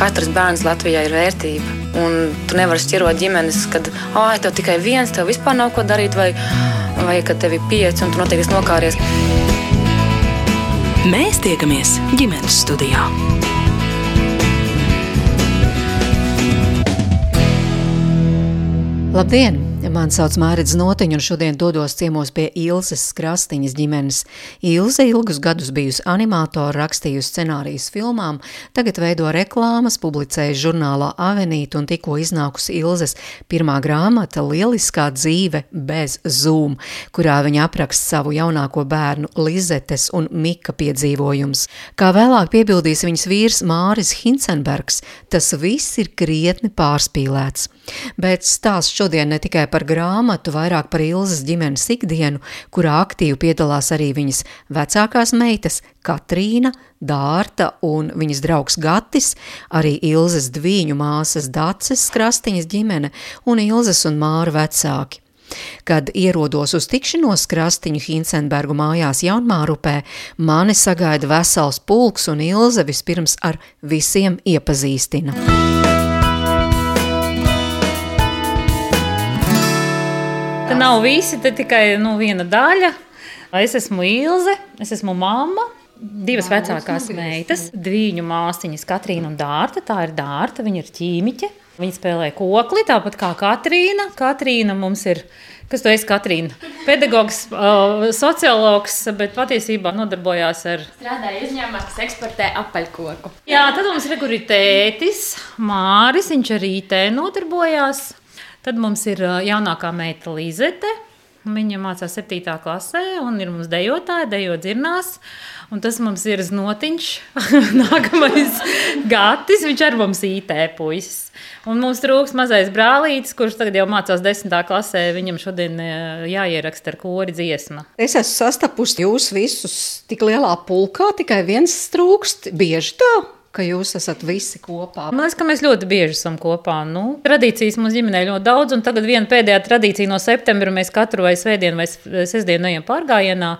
katrs bērns Latvijā ir vērtība. Un tu nevari šķirot ģimenes, kad ah, tev tikai viens, tev vispār nav ko darīt, vai, vai kad tev ir pieci un tu noteikti nokāries. Mēs tiekamies ģimenes studijā. Labdien! Mani sauc Mārcis Notiņš, un šodien dodos ciemos pie Ilzas Krastiņas ģimenes. Ilze ilgus gadus bijusi animatora, rakstījusi scenārijas filmām, tagad veido reklāmas, publicēja žurnālā Avenīta un tikko iznākusi Ilzes pirmā grāmata Lieliskā dzīve bez Zoom, kurā viņa apraksta savu jaunāko bērnu Lizetes un Mika piedzīvojums. Kā vēlāk piebildīs viņas vīrs Māris Hinsenbergs, tas viss ir krietni pārspīlēts. Bet stāsts šodien ne tikai par grāmatu, vairāk par Ilzas ģimenes ikdienu, kurā aktīvi piedalās arī viņas vecākās meitas Katrīna, Dārta un viņas draugs Gatis, arī Ilzas dviņu māsas Daces Krastiņas ģimene un Ilzas un Māra vecāki. Kad ierodos uz tikšanos krastiņu Hinsenbergu mājās Jaunmārupē, mani sagaida vesels pulks un Ilze vispirms ar visiem iepazīstina. Te nav visi, te tikai nu, viena daļa. Es esmu Ilze, es esmu mamma. Divas Jā, vecākās meitas, divu māsīņas, Katrīna un Dārta. Tā ir Dārta, viņa ir ķīmiķe. Viņa spēlē kokli, tāpat kā Katrīna. Katrīna mums ir, kas tu esi, Katrīna? Pedagogs, uh, sociologs, bet patiesībā nodarbojās ar. Strādāja uzņēmumā, kas eksportē apaļkoku. Jā, tad mums ir tētis, Māris, viņš arī te nodarbojās. Tad mums ir jaunākā meita Līzete. Viņa mācās 7. klasē, un ir mums dejotāja, dejo dzirnās. Un tas mums ir znotiņš, nākamais gatis. Viņš arī mums IT puisis. Un mums trūks mazais brālītis, kurš tagad jau mācās 10. klasē. Viņam šodien jāieraksta ar kori dziesma. Es esmu sastapusi jūs visus tik lielā pulkā, tikai viens trūkst. Bieži tā? Ka jūs esat visi kopā? Man liekas, ka mēs ļoti bieži esam kopā. Nu, tradīcijas mums ģimenē ļoti daudz, un tagad viena pēdējā tradīcija no septembra mēs katru vai svētdienu vai sestdienu ejam pārgājienā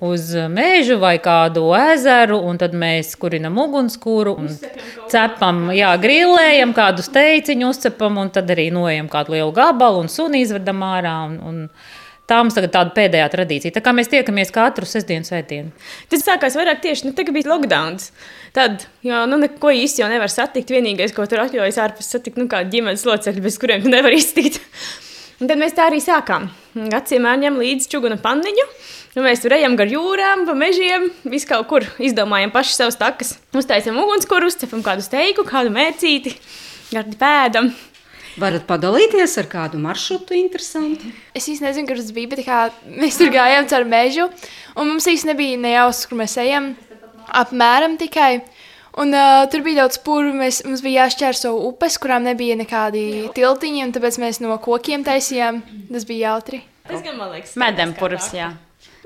uz mežu vai kādu ezeru, un tad mēs kurinam ugunskura un cepam, jā, grillējam kādu steiciņu, uzcepam, un tad arī noejam kādu lielu gabalu un suni izvedam ārā. Un, un, Tā mums tagad tāda pēdējā tradīcija. Tā kā mēs tiekamies katru sestdienu, svētdienu. Tas sākās vairāk tieši, nu, tagad bija lockdown. Tad, jo, nu, neko īsti jau nevar satikt. Vienīgais, ko tur atļaujas ārpus satikt, nu, kādi ģimenes locekļi, bez kuriem tu nevar iztikt. Un tad mēs tā arī sākām. Gacījumā ņem līdzi čuguna panniņu. Nu, mēs tur ejam gar jūrām, pa mežiem, vis kaut kur izdomājam paši savus takas. Uztaisam ugunskura, uzcepam kādu steiku, kādu mērcīti, gardi pēdam. Varat padalīties ar kādu maršrutu interesantu? Es īsti nezinu, kur tas bija, bet kā, mēs tur gājām caur mežu, un mums īsti nebija nejausmas, kur mēs ejam. Apmēram tikai. Un, uh, tur bija daudz. Mēs, mums bija jāšķērso upes, kurām nebija nekādi tiltiņi, un tāpēc mēs no kokiem taisījām. Tas bija jautri. Tas gan man liekas, medempurs.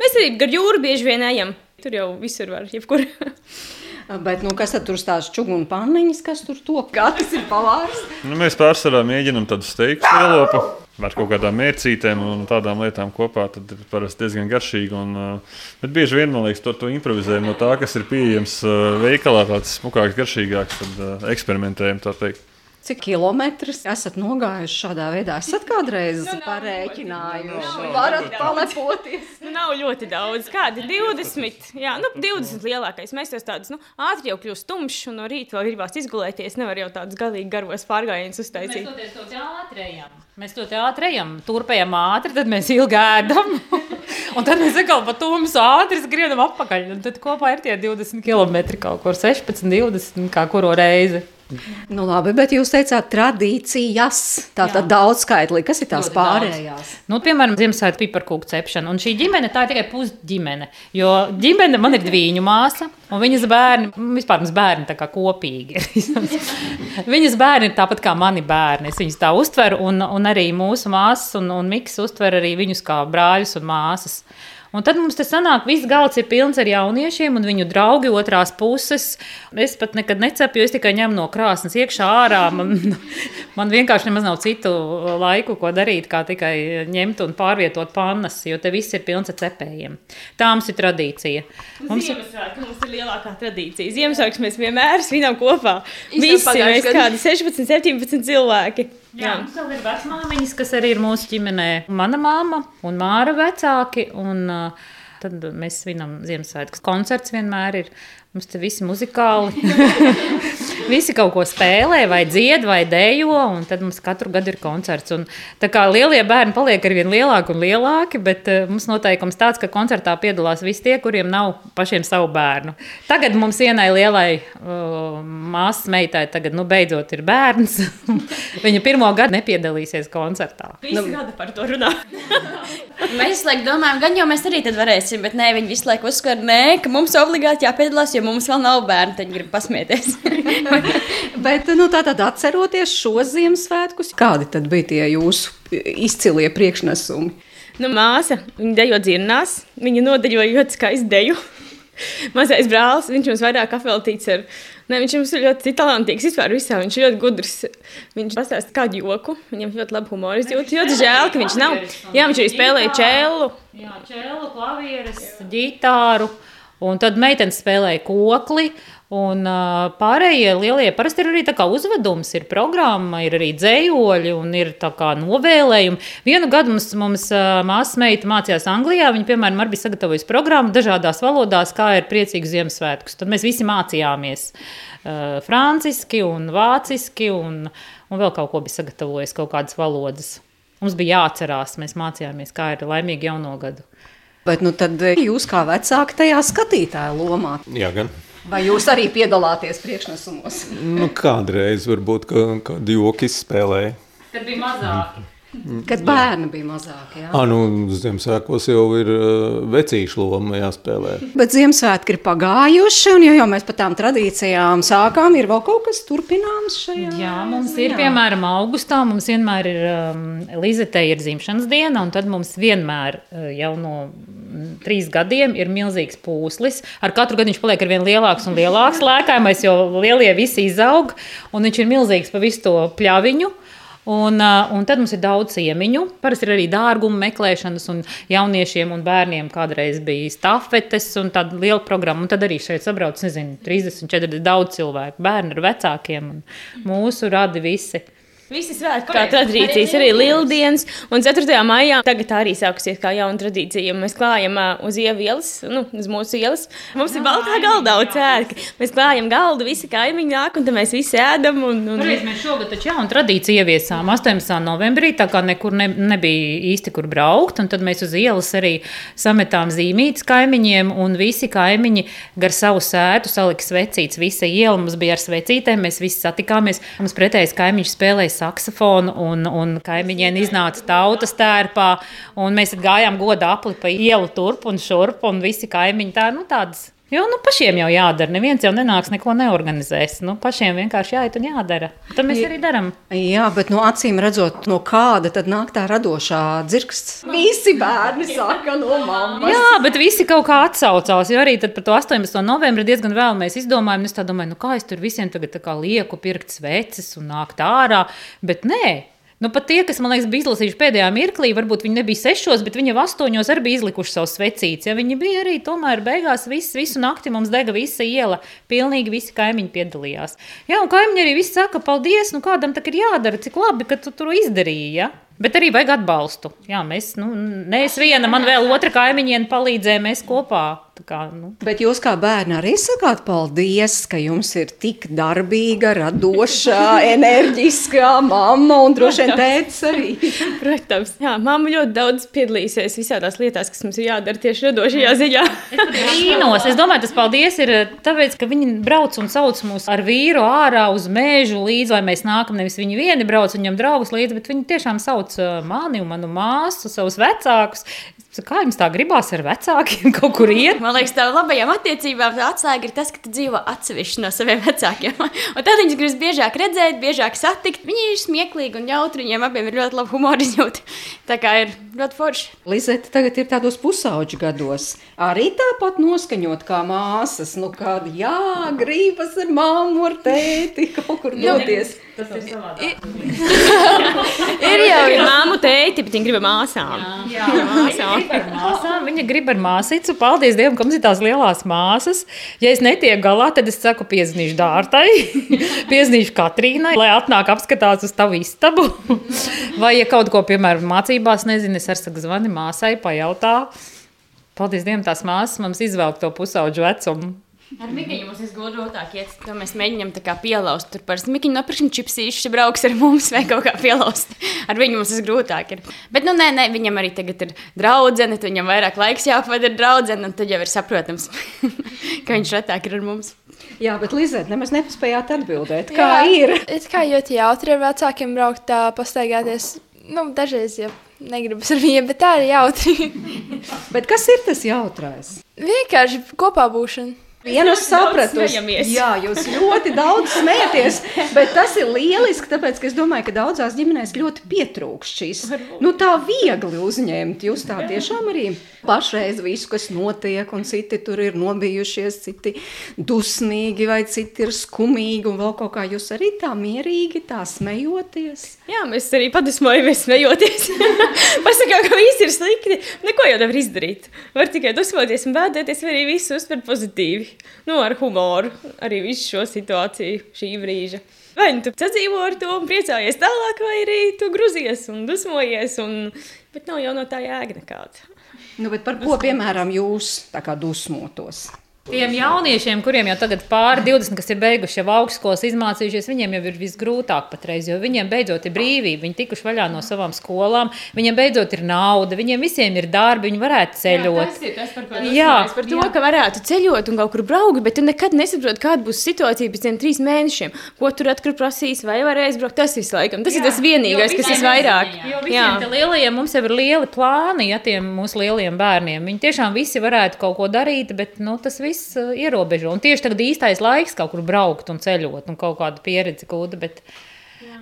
Mēs arī gar jūru bieži vien ejam. Tur jau visur var, jebkur. Bet, nu, kas tur stāsta čūnu panniņas, kas tur top? Katrs ir pavārs. Nu, mēs pārsvarā mēģinām tādu steiku lielopu. Ar kaut kādām mērcītēm un tādām lietām kopā, tad ir parasti diezgan garšīgi. Un, bet bieži vien, man liekas, to, to improvizējam no tā, kas ir pieejams veikalā, tāds smukāks, garšīgāks, tad eksperimentējam tā teikt. Cik kilometrus esat nogājuši šādā veidā? Esat kādreiz nu, parēķinājuši, varat palepoties? Nu, nav ļoti daudz, kādi 20, jā, nu 20 lielākais. Mēs tos tādus, nu, ātri jau kļūst tumšs un no rīta vēl gribās izgulēties, nevar jau tādus galīgi garos pārgājienus uztaisīt. Mēs to ātri ejam. Mēs to ātri ejam, turpējam ātri, tad mēs ilgi ēdam. un tad mēs atkal pa tumsu ātri skrienam atpakaļ. Un tad kopā ir tie 20 km kaut kur 16, 20 kā kuru reizi. Nu, labi, bet jūs teicāt, tradīcijas. Tā tad daudz skaitlī. Kas ir tās Ļoti pārējās? Nu, piemēram, Ziemassvētku piparkūku cepšana. Un šī ģimene tā ir tikai pusģimene. Jo ģimene man ir dviņu māsa, un viņas bērni, vispār mums bērni tā kā kopīgi. viņas bērni ir tāpat kā mani bērni. Es viņus tā uztveru, un, un arī mūsu māsas un, un Miks uztver arī viņus kā brāļus un māsas. Un tad mums te sanāk, viss galds ir pilns ar jauniešiem un viņu draugi otrās puses. Es pat nekad necepu, jo es tikai ņemu no krāsnes iekšā ārā. Man, man vienkārši nemaz nav citu laiku, ko darīt, kā tikai ņemt un pārvietot pannas, jo te viss ir pilns ar cepējiem. Tā mums ir tradīcija. Mums, Ziemassvētku mums ir lielākā tradīcija. Ziemassvētku mēs vienmēr svinam kopā. Visi mēs kādi 16, 17 cilvēki. Jā, jā. mums vēl ir vecmāmiņas, kas arī ir mūsu ģimenē. Mana māma un māra vecāki. Un, uh, tad mēs svinam Ziemassvētku. Koncerts vienmēr ir. Mums te visi muzikāli. visi kaut ko spēlē, vai dzied, vai dejo, un tad mums katru gadu ir koncerts. Un, tā kā lielie bērni paliek ar vien lielāki un lielāki, bet uh, mums noteikums tāds, ka koncertā piedalās visi tie, kuriem nav pašiem savu bērnu. Tagad mums vienai lielai uh, māsas meitai, tagad nu, beidzot ir bērns. Viņa pirmo gadu nepiedalīsies koncertā. Visi nu, gada par to runā. mēs visu laiku domājam, gan jau mēs arī tad varēsim, bet nē, viņi visu laiku nē, ka mums obligāti jāpiedalās, jo mums vēl nav bērni, tad viņi grib pasmieties. bet, nu, tā tad atceroties šos Ziemassvētkus, kādi tad bija tie jūsu izcilie priekšnesumi? Nu, māsa, viņa dejo dzirnās, viņa nodeļoja ļoti skaistu deju. Mazais brālis, viņš mums vairāk apveltīts ar Ne, viņš mums ir ļoti talantīgs vispār visā. Viņš ir ļoti gudrs. Viņš pastāsta kādu joku. Viņam ļoti labi humora izjūta. Ļoti žēl, ka viņš nav. Jā, viņš arī spēlēja čēlu. Jā, čēlu, klavieres, ģitāru. Un tad meitenes spēlēja kokli. Un uh, pārējie lielie parasti ir arī uzvedums, ir programma, ir arī dzējoļi un ir novēlējumi. Vienu gadu mums, mums uh, māsas meita mācījās Anglijā. Viņa, piemēram, arī bija sagatavojusi programmu dažādās valodās, kā ir priecīgs Ziemassvētkus. Tad mēs visi mācījāmies uh, franciski un vāciski un, un vēl kaut ko bija sagatavojis, kaut kādas valodas. Mums bija jāatcerās, mēs mācījāmies, kā ir laimīgi jauno gadu. Bet nu, tad jūs kā vecāki tajā skatītāja lomā? Jā, gan. Vai jūs arī piedalāties priekšnesumos? nu, kādreiz varbūt kādu joku izspēlēju. Tad bija mazāk. Kad bērni bija mazāki. Jā, à, nu, Ziemassvētkos jau ir uh, vecīšu loma jāspēlē. Bet Ziemassvētki ir pagājuši, un ja jau mēs par tām tradīcijām sākām, ir vēl kaut kas turpināms šajā. Jā, mums ir, jā. piemēram, augustā, mums vienmēr ir um, Lizetē ir dzimšanas diena, un tad mums vienmēr jau no trīs gadiem ir milzīgs pūslis. Ar katru gadu viņš paliek ar vien lielāks un lielāks lēkājumais, jo lielie visi izaug, un viņš ir milzīgs pa visu to pļaviņu. Un, un tad mums ir daudz ciemiņu. Parasti ir arī dārguma meklēšanas, un jauniešiem un bērniem kādreiz bija stafetes un tāda liela programma. Un tad arī šeit sabrauc, nezinu, 30, 40 daudz cilvēku, bērni ar vecākiem un mūsu radi visi. Visi svētki, kā tradīcijas, arī Lieldienas. Un 4. maijā tagad arī sākusies kā jauna tradīcija. Mēs klājam uz ielas, nu, uz mūsu ielas. Mums ir baltā galda daudz sēdi. Mēs klājam galdu, visi kaimiņi nāk, un mēs visi ēdam. Un, un... Pareiz, mēs šogad taču jaunu tradīciju ieviesām 18. novembrī, tā kā nekur ne, nebija īsti kur braukt. Un tad mēs uz ielas arī sametām zīmītes kaimiņiem, un visi kaimiņi gar savu sētu salika svecītes. Visa iela mums bija ar svecītēm, mēs visi satikāmies. Mums pretējais kaimiņš spēlēja saksofonu, un, un kaimiņiem iznāca tautas tērpā. Mēs gājām godā apli pa ielu turp un šurp, un visi kaimiņi tā, nu, tādas Jo nu, pašiem jau jādara. Neviens jau nenāks, neko neorganizēs. Nu, pašiem vienkārši jāiet un jādara. Tad mēs arī darām. Jā, bet no acīm redzot, no kāda tad nāk tā radošā dzirksts? Visi bērni saka no mammas. Jā, bet visi kaut kā atsaucās. Jo arī par to 18. novembri diezgan vēl mēs izdomājām. Es domāju, nu, kā es tur visiem tagad lieku pirkt sveces un nākt ārā. Bet nē, Nu, pat tie, kas man liekas, bija izlasījuši pēdējā mirklī, varbūt viņi nebija sešos, bet viņi jau astoņos arī bija izlikuši savus svecītus. Ja viņi bija arī tomēr beigās visu, visu nakti mums dega visa iela. Pilnīgi visi kaimiņi piedalījās. Jā, un kaimiņi arī visi saka, paldies, nu kādam tak ir jādara, cik labi, ka tu to izdarīji. Ja? Bet arī vajag atbalstu. Jā, mēs, nu, ne es viena, man vēl otra kaimiņiene palīdzēja, mēs kopā Kā, nu. Bet jūs kā bērni arī sakāt paldies, ka jums ir tik darbīga, radoša, enerģiskā mamma un droši vien tēvs arī. Protams, jā, mamma ļoti daudz piedalīsies visādās lietās, kas mums ir jādara tieši radošajā ziņā. Brīnos. Es domāju, tas paldies ir eh, tāpēc, ka viņi brauc un sauc mūs ar vīru ārā uz mēžu līdzi, lai mēs nākam. Nevis viņi vieni brauc, viņam draugus līdzi, bet viņi tiešām sauc eh, mani un manu māsu, savus vecākus. Kā jums tā gribās ar vecākiem kaut kur iet? Man liekas, tā labajām attiecībām atslēga ir tas, ka tu dzīvo atsevišķi no saviem vecākiem. un tad viņus gribas biežāk redzēt, biežāk satikt. Viņi ir smieklīgi un jautri, viņiem abiem ir ļoti laba humora izjūta. Tā kā ir ļoti forši. Lizete tagad ir tādos pusauģu gados. Arī tāpat noskaņot kā māsas. Nu, kāda jā, gribas ar māmu, ar tēti kaut kur doties. Tas ir savādāk. Ir jau ir māmu tēti, bet viņi grib māsām. Jā. Ar māsām. Viņa grib ar māsīcu. Paldies Dievam, ka mums ir tās lielās māsas. Ja es netieku galā, tad es saku, piezīmīšu Dārtai, piezīmīšu Katrīnai, lai atnāk apskatās uz tavu istabu. Vai, ja kaut ko, piemēram, mācībās nezinu, es ar saku zvani māsai, pajautā. Paldies Dievam, tās māsas mums izvelk to pusauģu vecumu. Ar Mikiņu mums ir grūtāk iet, to mēs mēģinām tā kā pielauzt. Tur parasti Mikiņu nopirksim čipsīšu, ja brauks ar mums vai kaut kā pielauzt. Ar viņu mums tas grūtāk ir. Bet, nu, nē, nē, viņam arī tagad ir draudzene, tad viņam vairāk laiks jāpavada ar draudzeni, un tad jau ir saprotams, ka viņš retāk ir ar mums. Jā, bet Lizete, nemaz nepaspējāt atbildēt, kā Jā, ir. Ir kā ļoti jautri ar vecākiem braukt, tā pastaigāties. Nu, dažreiz jau negribas ar viņiem, bet tā ir jautri. Bet kas ir tas jautrais? Vienkārši kopā būšana. Vienu es sapratu, jā, jūs ļoti daudz smējaties, bet tas ir lieliski, tāpēc, ka es domāju, ka daudzās ģimenēs ļoti pietrūkst šīs. Nu, tā viegli uzņemt. Jūs tā tiešām arī pašreiz visu, kas notiek, un citi tur ir nobijušies, citi dusmīgi, vai citi ir skumīgi, un vēl kaut kā jūs arī tā mierīgi, tā smejoties. Jā, mēs arī padusmojamies, smejoties. Pasakām, ka viss ir slikti. Neko jau nevar izdarīt. Var tikai dusmoties un bēdēties, vai arī visu uztvert pozitīvi. Nu, ar humoru. Arī visu šo situāciju, šī brīža. Vai nu tu sadzīvo ar to un priecājies tālāk, vai arī tu gruzies un dusmojies. Un... Bet nav jau no tā jēga nekāda. Nu, par ko, piemēram, jūs dusmotos? Tiem jauniešiem, kuriem jau tagad pāri 20, kas ir beiguši jau augstskolas, izmācījušies, viņiem jau ir visgrūtāk patreiz, jo viņiem beidzot ir brīvība, viņi tikuši vaļā no savām skolām, viņiem beidzot ir nauda, viņiem visiem ir darbi, viņi varētu ceļot. Jā, tas ir tas, par ko Jā, jā, par to, ka varētu ceļot un kaut kur braukt, bet tu nekad nesaproti, kāda būs situācija pēc tiem trīs mēnešiem. Ko tur atkal prasīs, vai varēs braukt. Tas viss laikam, tas jā, ir tas vienīgais, kas ir vairāk. Jo visiem lielajiem mums jau ir lieli plāni, ja tiem mūsu lielajiem bērniem. Viņi tiešām visi varētu kaut ko darīt, bet nu, tas viss uh, ierobežo. Un tieši tagad īstais laiks kaut kur braukt un ceļot un kaut kādu pieredzi gūt. Bet,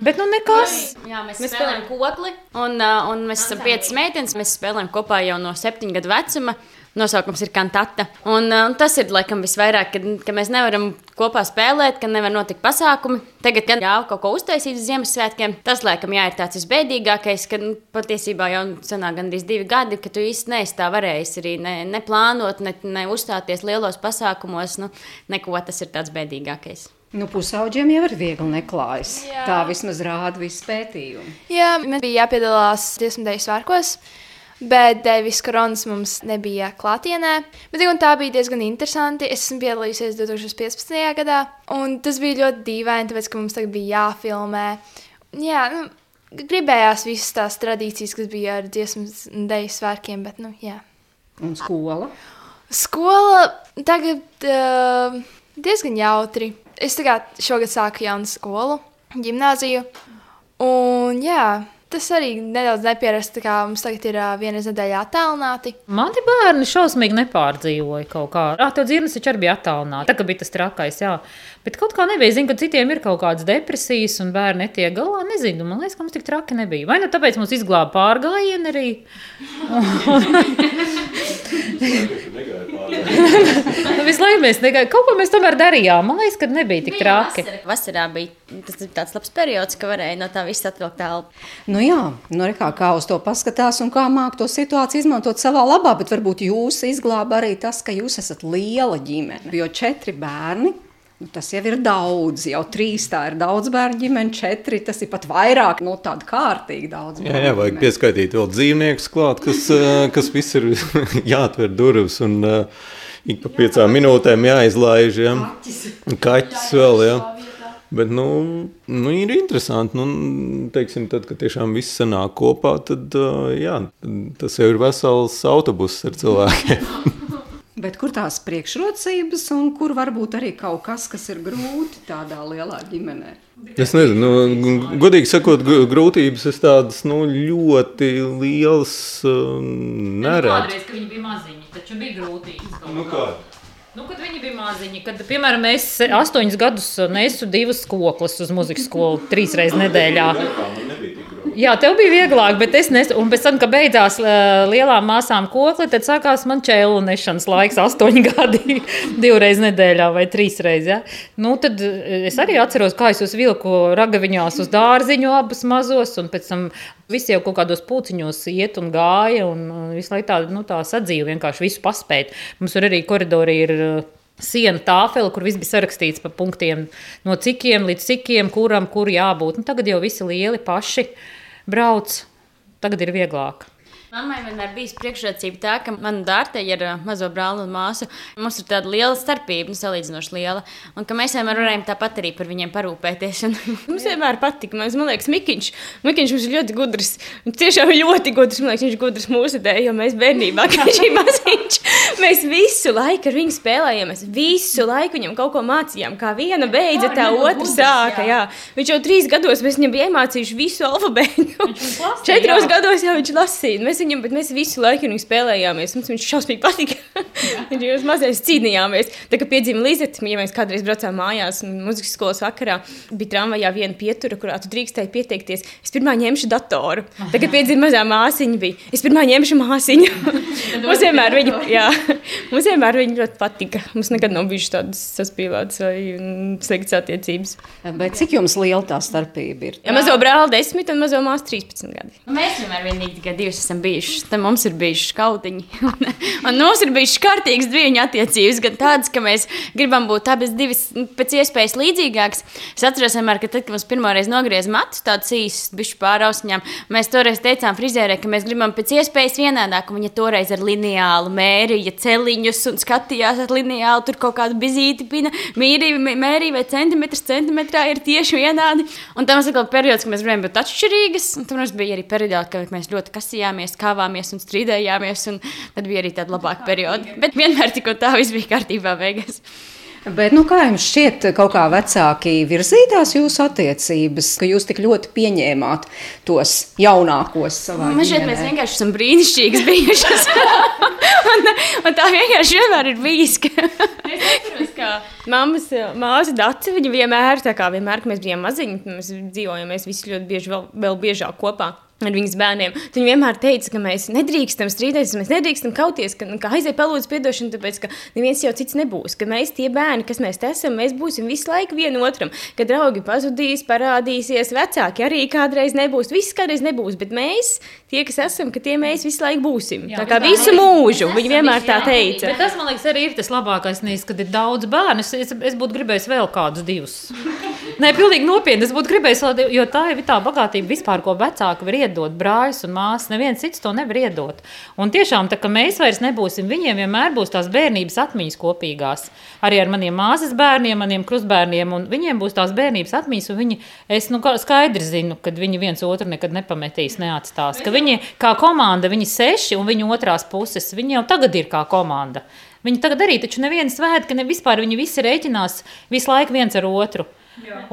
bet nu nekas. Jā, mēs, mēs spēlējam kokli, un, uh, un mēs esam piecas meitenes. Mēs spēlējam kopā jau no septiņu gadu vecuma. Nosaukums ir kantata. Un, uh, un tas ir laikam visvairāk, kad, ka mēs nevaram kopā spēlēt, ka nevar notikt pasākumi. Tagad, kad jau kaut ko uztaisīt uz Ziemassvētkiem, tas laikam jā, ir tāds visbēdīgākais, kad nu, patiesībā jau senāk gandrīz divi gadi, ka tu īsti neesi tā varējis arī ne, ne plānot, ne, ne uzstāties lielos pasākumos. Nu, neko tas ir tāds bēdīgākais. Nu, pusauģiem jau ir viegli neklājas. Jā. Tā vismaz rāda visi pētījumi. Jā, man bija jāpiedalās dēļ svārkos. Bet Devis Koronas mums nebija klātienē. Bet un tā bija diezgan interesanti. Es esmu piedalījusies 2015. gadā. Un tas bija ļoti dīvaini, tāpēc, ka mums tagad bija jāfilmē. Jā, nu, gribējās visas tās tradīcijas, kas bija ar dziesmu dēļ svētkiem. Bet, nu, jā. Un skola. Skola tagad uh, diezgan jautri. Es tagad šogad sāku jaunu skolu, gimnāziju. Un jā, tas arī nedaudz nepierasti, kā mums tagad ir vienreiz nedēļā attālināti. Mani bērni šausmīgi nepārdzīvoja kaut kā. Ah, tev dzirnas taču arī bija attālināta. Tā kā bija tas trakais, jā. Bet kaut kā nebija. Zinu, ka citiem ir kaut kādas depresijas un bērni netiek galā. Nezinu, man liekas, ka mums tik traki nebija. Vai nu tāpēc mums izglāba pārgājienu arī? Nu, Visu laiku mēs negājām. Kaut ko mēs tomēr darījām. Man liekas, ka nebija tik traki. Vasara, vasarā bija tas bija tāds labs periods, ka varēja no tā visa atvilkt telpu. Nu jā, nu re, kā, kā uz to paskatās un kā māk to situāciju izmantot savā labā, bet varbūt jūs izglāba arī tas, ka jūs esat liela ģimene. Jo četri bērni. Nu, Tas jau ir daudz, jau trīs tā ir daudz bērnu ģimene, četri tas ir pat vairāk, no tāda kārtīgi daudz. Jā, jā, vajag pieskaitīt vēl dzīvniekus klāt, kas, eh, kas viss ir jāatver durvis un uh, ik pa piecām minūtēm jāizlaiž. Ja. Un Kaķis vēl, jā. Bet, nu, nu, ir interesanti, nu, teiksim, tad, kad tiešām viss sanāk kopā, tad, uh, jā, tas jau ir vesels autobuss ar cilvēkiem. Bet kur tās priekšrocības un kur varbūt arī kaut kas, kas ir grūti tādā lielā ģimenē? Es nezinu, nu, godīgi sakot, grūtības es tādas nu, ļoti lielas uh, neredzu. Kādreiz, kad viņi bija maziņi, taču bija grūtības. Nu, kā? Nu, kad viņi bija maziņi, kad, piemēram, es astoņus gadus nesu divas koklas uz muzikas skolu trīs reizes nedēļā. Jā, tev bija vieglāk, bet es nesu. Un pēc tam, kad beidzās lielām māsām kokli, tad sākās man čēlu nešanas laiks, astoņi gadi, divreiz nedēļā vai trīsreiz. Ja? Nu, tad es arī atceros, kā es uz vilku ragaviņās uz dārziņu abus mazos, un pēc tam visi jau kaut kādos puciņos iet un gāja, un visu laiku tā, nu, tā sadzīve vienkārši visu paspēt. Mums tur arī koridori ir siena tāfeli, kur viss bija sarakstīts pa punktiem, no cikiem līdz cikiem, kuram kur jābūt. Nu, tagad jau visi lieli paši brauc, tagad ir vieglāk. Mammai vienmēr bija priekšrocība tā, ka mana dārta ir mazo brāli un māsu. Mums ir tāda liela starpība, nu, salīdzinoši liela. Un ka mēs vienmēr varējām tāpat arī par viņiem parūpēties. Un... mums vienmēr patika. Man, man liekas, Mikiņš, Mikiņš mums ir ļoti gudrs. Tiešām ļoti gudrs. Man liekas, viņš ir gudrs mūsu dēļ, jo mēs bērnībā, viņš bija maziņš, mēs visu laiku ar viņu spēlējām. Mēs visu laiku viņam kaut ko mācījām. Kā viena beidza, tā otra sāka. Jā. Viņš jau trīs gados mēs viņam bija iemācījuši visu alfabētu. Četros gados jau viņš lasīja. Mēs viņam, bet mēs visu laiku viņu spēlējāmies. Mums viņš šausmīgi patika. viņš jau mazliet cīnījāmies. Tā kā piedzima Lizete, ja mēs kādreiz braucām mājās, muzikas skolas vakarā, bija tramvajā viena pietura, kurā tu drīkstēji pieteikties. Es pirmā ņemšu datoru. Tagad piedzima mazā māsiņa bija. Es pirmā ņemšu māsiņu. mums vienmēr viņa, jā, mums vienmēr viņa ļoti patika. Mums nekad nav bijušas tādas saspīlētas vai sliktas attiecības. Bet cik jums liela tā starpība ir? Ja mazo brāli 10 un mazo māsu 13 gadi. Mēs vienmēr vienīgi tikai divas esam bijuši bijušas, tad mums ir bijušas kautiņi. un, un mums ir bijušas kārtīgas divu attiecības, gan tādas, ka mēs gribam būt abas divas pēc iespējas līdzīgākas. Es atceros, vienmēr, ka tad, kad mums pirmoreiz nogriez matus, tāds īsts, bišķi pārausņām, mēs toreiz teicām frizērē, ka mēs gribam pēc iespējas vienādāk, un viņa toreiz ar lineālu mērīja celiņus un skatījās ar lineālu, tur kaut kādu bizīti pina, mīrīja, mērīja vai centimetrs centimetrā ir tieši vienādi. Un tam ir periods, kad mēs gribējām būt atšķirīgas, un tam bija arī periods, kad mēs ļoti kasījāmies, kāvāmies un strīdējāmies, un tad bija arī tāda labāka perioda. Bet vienmēr tik un tā viss bija kārtībā beigās. Bet, nu, kā jums šķiet, kaut kā vecāki virzītās jūsu attiecības, ka jūs tik ļoti pieņēmāt tos jaunākos savā Man šķiet, mēs vienkārši esam brīnišķīgas bijušas. un, un tā vienkārši vienmēr ir bijis. Ka... es atceros, ka mammas māsa Dace, viņa vienmēr, tā kā vienmēr, kad mēs bijām maziņi, mēs dzīvojam, mēs visi ļoti bieži vēl, vēl biežāk kopā ar viņas bērniem. Tad viņa vienmēr teica, ka mēs nedrīkstam strīdēties, mēs nedrīkstam kauties, ka, ka aiziet palūdz atdošanu, tāpēc ka neviens jau cits nebūs. Ka mēs tie bērni, kas mēs esam, mēs būsim visu laiku vienotram. Kad draugi pazudīs, parādīsies, vecāki arī kādreiz nebūs. Viss kādreiz nebūs, bet mēs, tie, kas esam, ka tie mēs visu laiku būsim. Jā, tā kā visu mūžu viņa vienmēr tā teica. Bet tas man liekas arī ir tas labākais, nevis, kad ir daudz bērnu. Es, es, es būtu gribējis vēl kādus divus. Nē, pilnīgi nopietni. Es būtu gribējis, jo tā ir tā bagātība vispār, ko vecāki var iedot brāļus un māsas. Neviens cits to nevar iedot. Un tiešām, tā, ka mēs vairs nebūsim, viņiem vienmēr būs tās bērnības atmiņas kopīgās. Arī ar maniem māsas bērniem, maniem krustbērniem, un viņiem būs tās bērnības atmiņas, viņi, es nu, skaidri zinu, ka viņi viens otru nekad nepametīs, neatstās. Ka viņi kā komanda, viņi seši un viņu otrās puses, viņi jau tagad ir kā komanda. Viņi tagad arī, taču neviena svētka, ne vispār viņi visi rēķinās visu laiku viens ar otru.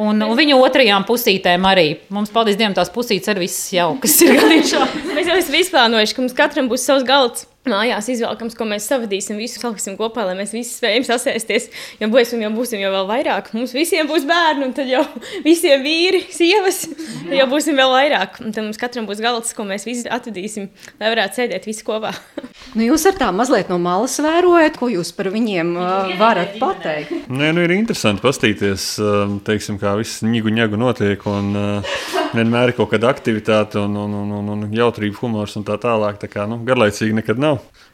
Un, un viņu otrajām pusītēm arī. Mums, paldies Dievam, tās pusītes arī visas jaukas ir. Mēs jau esam izplānojuši, ka mums katram būs savs galds mājās izvēlkams, ko mēs savadīsim, visu saliksim kopā, lai mēs visi spējam sasēsties. Ja būsim, jau būsim jau vēl vairāk, mums visiem būs bērni, un tad jau visiem vīri, sievas, jau būsim vēl vairāk. Un tad mums katram būs galds, ko mēs visi atvedīsim, lai varētu sēdēt visi kopā. nu, jūs ar tā mazliet no malas vērojat, ko jūs par viņiem uh, varat pateikt? Nē, nu ir interesanti pastīties, teiksim, kā viss ņigu ņegu notiek. Un, uh, vienmēr ir kaut kāda aktivitāte, un, un, un, un, un jautrība, humors un tā tālāk. Tā kā, nu, garlaicīgi nekad nav.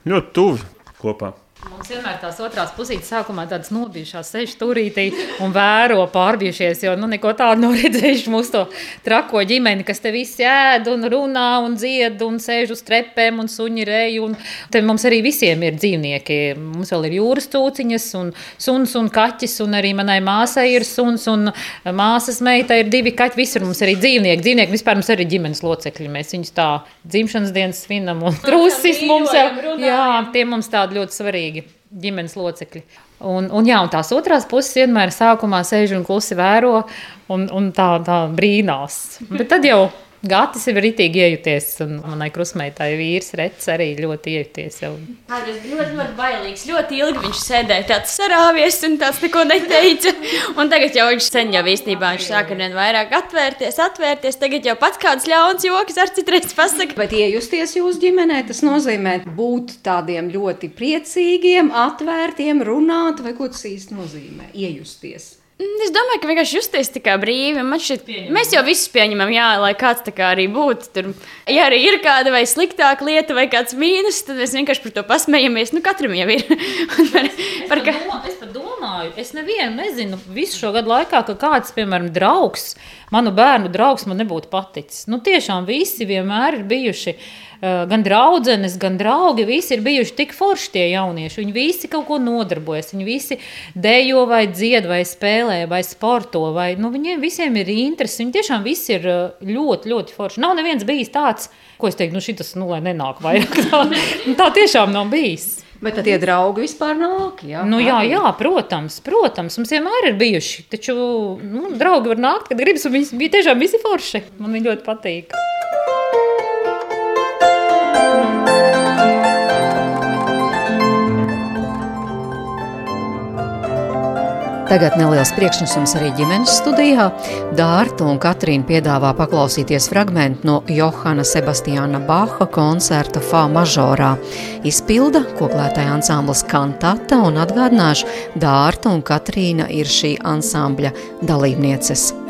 Ļoti tuvi kopā. Mums vienmēr tās otrās pusītes sākumā tādas nobijušās, sēž turītī un vēro pārbijušies, jo nu neko tādu nav redzējuši mūsu to trako ģimeni, kas te visi ēd un runā un dzied un sēž uz trepēm un suņi rej. Un te mums arī visiem ir dzīvnieki. Mums vēl ir jūras cūciņas un suns un kaķis un arī manai māsai ir suns un māsas meita ir divi kaķi. Visur mums arī dzīvnieki. Dzīvnieki vispār mums arī ģimenes locekļi. Mēs viņus tā dzimšanas dienas svinam un trusis mums jau. Jā, tie mums tādi ļoti svarīgi ģimenes locekļi. Un, un, jā, un tās otrās puses vienmēr sākumā sēž un klusi vēro un, un tā, tā brīnās. Bet tad jau Gatis ir rītīgi iejuties, un manai krusmeitai vīrs Rets arī ļoti iejuties. Jau. Tas bija ļoti, ļoti bailīgs. Ļoti ilgi viņš sēdēja tāds sarāvies un tāds neko neteica. Un tagad jau viņš sen jau īstenībā viņš sāka vien vairāk atvērties, atvērties. Tagad jau pats kāds ļauns joks ar citreiz pasaka. Bet iejusties jūsu ģimenē, tas nozīmē būt tādiem ļoti priecīgiem, atvērtiem, runāt, vai ko tas īsti nozīmē? Iejusties. Mm, Es domāju, ka vienkārši justies tā kā brīvi. Šķiet, mēs jau visus pieņemam, jā, lai kāds tā kā arī būtu. Tur, ja arī ir kāda vai sliktāka lieta, vai kāds mīnus, tad mēs vienkārši par to pasmējamies. Nu, katram jau ir. Un par, par ka... Es pat domāju, es nevienu nezinu visu šo gadu laikā, ka kāds, piemēram, draugs, manu bērnu draugs man nebūtu paticis. Nu, tiešām visi vienmēr ir bijuši. Uh, gan draudzenes, gan draugi, visi ir bijuši tik forši tie jaunieši. Viņi visi kaut ko nodarbojas. Viņi visi dejo, vai dzied, vai spēlē, vai sporto. Vai, nu, viņiem visiem ir interesi. Viņi tiešām visi ir uh, ļoti, ļoti forši. Nav neviens bijis tāds, ko es teiktu, nu, šis, nu, lai nenāk vairāk. Tā, tā tiešām nav bijis. Bet tad tie draugi vispār nāk. Jā, Nu, jā, jā, protams, protams, mums vienmēr ir bijuši. Taču nu, draugi var nākt, kad gribas, un viņi bija tiešām visi forši. Man viņi ļoti patīk. Tagad neliels priekšnesums arī ģimenes studijā. Dārta un Katrīna piedāvā paklausīties fragment no Johana Sebastiāna Baha koncerta Fā mažorā. Izpilda koklētāja ansamblis Kantata un atgādināšu, Dārta un Katrīna ir šī ansambļa dalībnieces.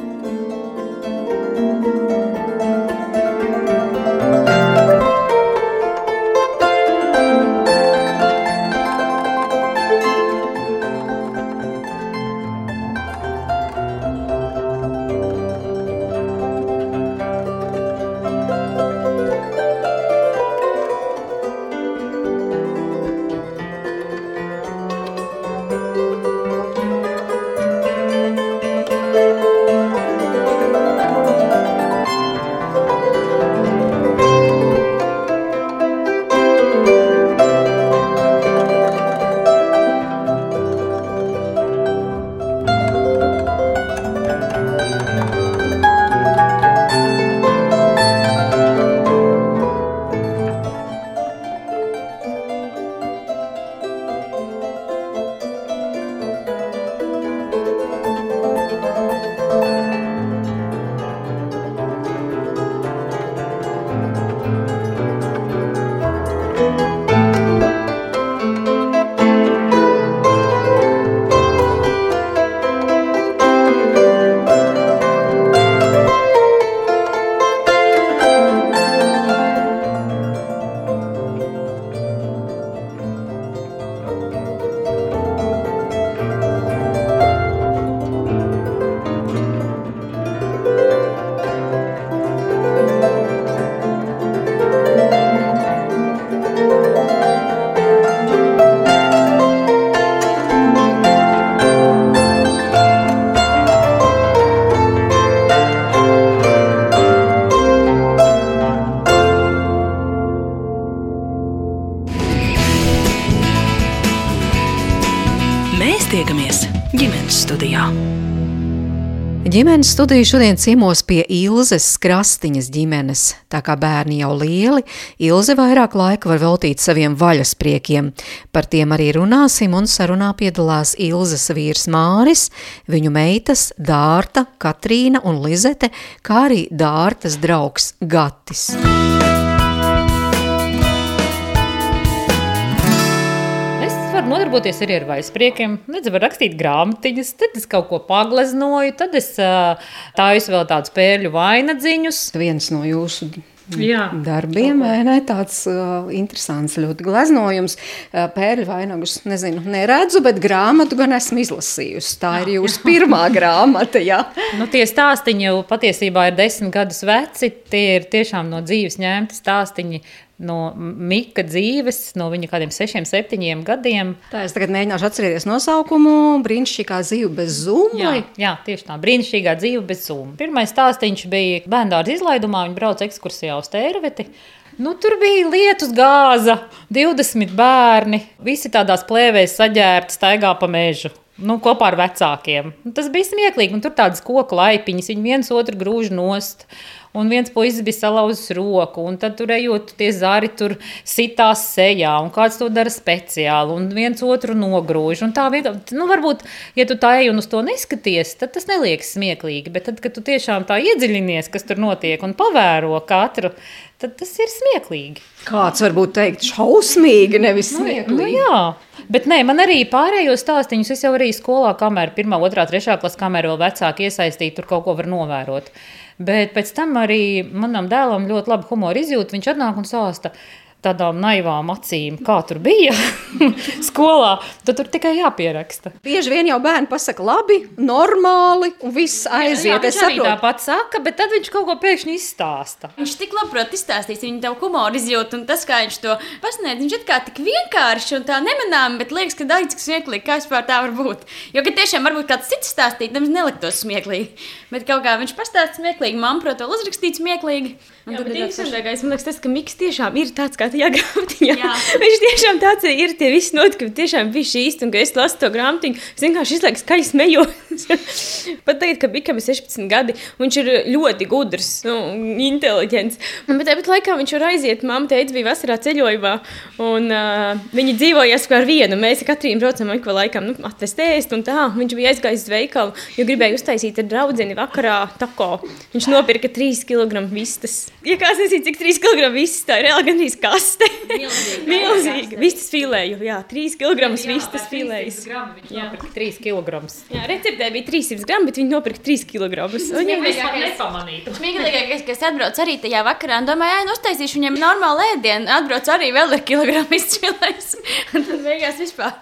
Ģimenes studiju šodien ciemos pie Ilzes Krastiņas ģimenes. Tā kā bērni jau lieli, Ilze vairāk laika var veltīt saviem vaļaspriekiem. Par tiem arī runāsim un sarunā piedalās Ilzes vīrs Māris, viņu meitas Dārta, Katrīna un Lizete, kā arī Dārtas draugs Gatis. Es varu nodarboties arī ar vaispriekiem. Nedz var rakstīt grāmatiņas, tad es kaut ko pagleznoju, tad es taisu vēl tādus pērļu vainagdziņus. Viens no jūsu Jā. darbiem, ne? Tāds uh, interesants, ļoti gleznojums. Uh, Pērļu vainagus, nezinu, neredzu, bet grāmatu gan esmu izlasījusi. Tā ir jūsu pirmā grāmata, jā. Nu, tie stāstīņi jau patiesībā ir desmit gadus veci. Tie ir tiešām no dzīves ņemti stāstīņi. No Mika dzīves, no viņa kādiem sešiem, septiņiem gadiem. Tā es tagad mēģināšu atcerēties nosaukumu. Brīnišķīgā dzīve bez zūmu. Jā, jā, tieši tā. Brīnišķīgā dzīve bez summas. Pirmais stāstījums bija bērnu izlaidumā. Viņi brauca ekskursijā uz Tērveti. Nu, tur bija lietus gāza, 20 bērni. Visi tādās plēvēs saģērbti, staigā pa mežu. Nu, kopā ar vecākiem. Un tas bija smieklīgi. Un tur tādas koku laipiņas, viņi viens otru grūž nost. Un viens puisis bija salauzis roku, un tad tur ejot tie zari tur sitās sejā, un kāds to dara speciāli, un viens otru nogrūž. Un tā vieta, nu, varbūt, ja tu tā ej un uz to neskaties, tad tas neliekas smieklīgi, bet tad, kad tu tiešām tā iedziļinies, kas tur notiek, un pavēro katru, tad tas ir smieklīgi. Kāds varbūt teikt šausmīgi, nevis Nu, smieklīgi. jā, bet nē, man arī pārējos stāstīņus es jau arī skolā, kamēr pirmā, otrā, trešā klasē, kamēr vēl vecāki iesaistīti, tur kaut ko var novērot. Bet pēc tam arī manam dēlam ļoti labi humora izjūta. Viņš atnāk un stāsta tādām naivām acīm, kā tur bija skolā. Tad tur tikai jāpieraksta. Bieži vien jau bērni pasaka, labi, normāli, un viss aiziet. Jā, es viņš arī tāpat saka, bet tad viņš kaut ko pēkšņi izstāsta. Viņš tik labi prot izstāstīt, viņa tev humoru izjūt, un tas, kā viņš to pasniedz, viņš ir kā tik vienkārši un tā nemanām, bet liekas, ka daudz kas smieklīgi, kā vispār tā var būt. Jo, ka tiešām varbūt kāds cits stāstīt, nemaz neliktos smieklīgi, bet kaut kā viņš pastāsta smieklīgi, man, protams, uzrakstīt smieklīgi. Un Jā, tad bet ir interesantākais, man liekas, tas, ka Miks tiešām ir tāds, kā grāmatiņā. Jā. Viņš tiešām tāds ir, tie visi notikumi tiešām bija īsti, un ka es lasu to grāmatiņu, es vienkārši izlaiku skaļi smējos. Pat tagad, kad Mikam ir 16 gadi, viņš ir ļoti gudrs, nu, inteliģents. Un, bet tāpat laikā viņš var aiziet, mamma teica, bija vasarā ceļojumā, un uh, viņi dzīvojas ar vienu. Mēs Katrīnu braucam ik pa laikam, nu, atvest ēst, un tā. Viņš bija aizgājis uz veikalu, jo gribēja uztaisīt ar draudzeni vakarā tako. Viņš nopirka 3 kg vistas. Ja kāds nezina, cik 3 kg vistas, tā ir reāli gandrīz kaste. Milzīgi. Vistas filēju, jā, 3 kg vistas filējas. Jā, 3 kg. Jā, receptē bija 300 gramu, bet viņi nopirka 3 kg. Viņam vispār nepamanītu. Smieklīgākais, ka es atbraucu arī tajā vakarā un domāju, ah, uztaisīšu viņam normālu ēdienu. Atbraucu arī vēl ar kilogramu izcēlējis. Un tad beigās vispār.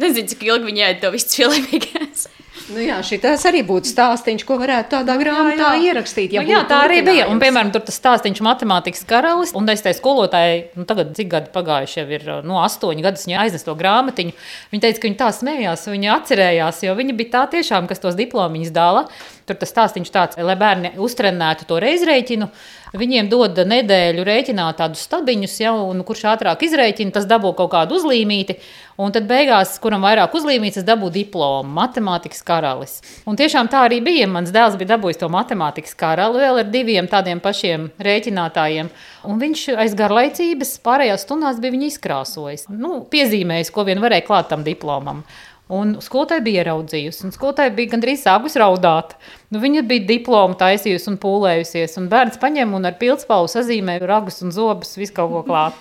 Nezinu, cik ilgi viņi ēda to visu filēju. Nu jā, šitās arī būtu stāstīns, ko varētu tādā grāmatā ierakstīt. Ja nu, jā, tā arī bija. Un, piemēram, tur tas stāstījums matemātikas karalis. Un es teicu, skolotāji, nu, tagad cik gadi pagājuši, jau ir no astoņi gadus, viņa aiznes to grāmatiņu. Viņa teica, ka viņa tā smējās, viņa atcerējās, jo viņa bija tā tiešām, kas tos diplomiņus dala. Tur tas stāstījums tāds, lai bērni uztrenētu to reizrēķinu. Viņiem dod nedēļu rēķināt tādus stabiņus, jau, un kurš ātrāk izrēķina, tas dabū kaut kādu uzlīmīti. Un tad beigās, kuram vairāk uzlīmīts, tas dabū diplomu, matemātikas karalis. Un tiešām tā arī bija. Mans dēls bija dabūjis to matemātikas karali vēl ar diviem tādiem pašiem rēķinātājiem. Un viņš aiz garlaicības pārējās stundās bija izkrāsojis. Nu, piezīmējis, ko vien varēja klāt tam diplomam. Un skolotāja bija ieraudzījusi, un skolotāja bija gandrīz sākusi raudāt. Nu, viņa bija diplomu taisījusi un pūlējusies, un bērns paņēma un ar pildspalvu sazīmēja ragus un zobus, visu kaut ko klāt.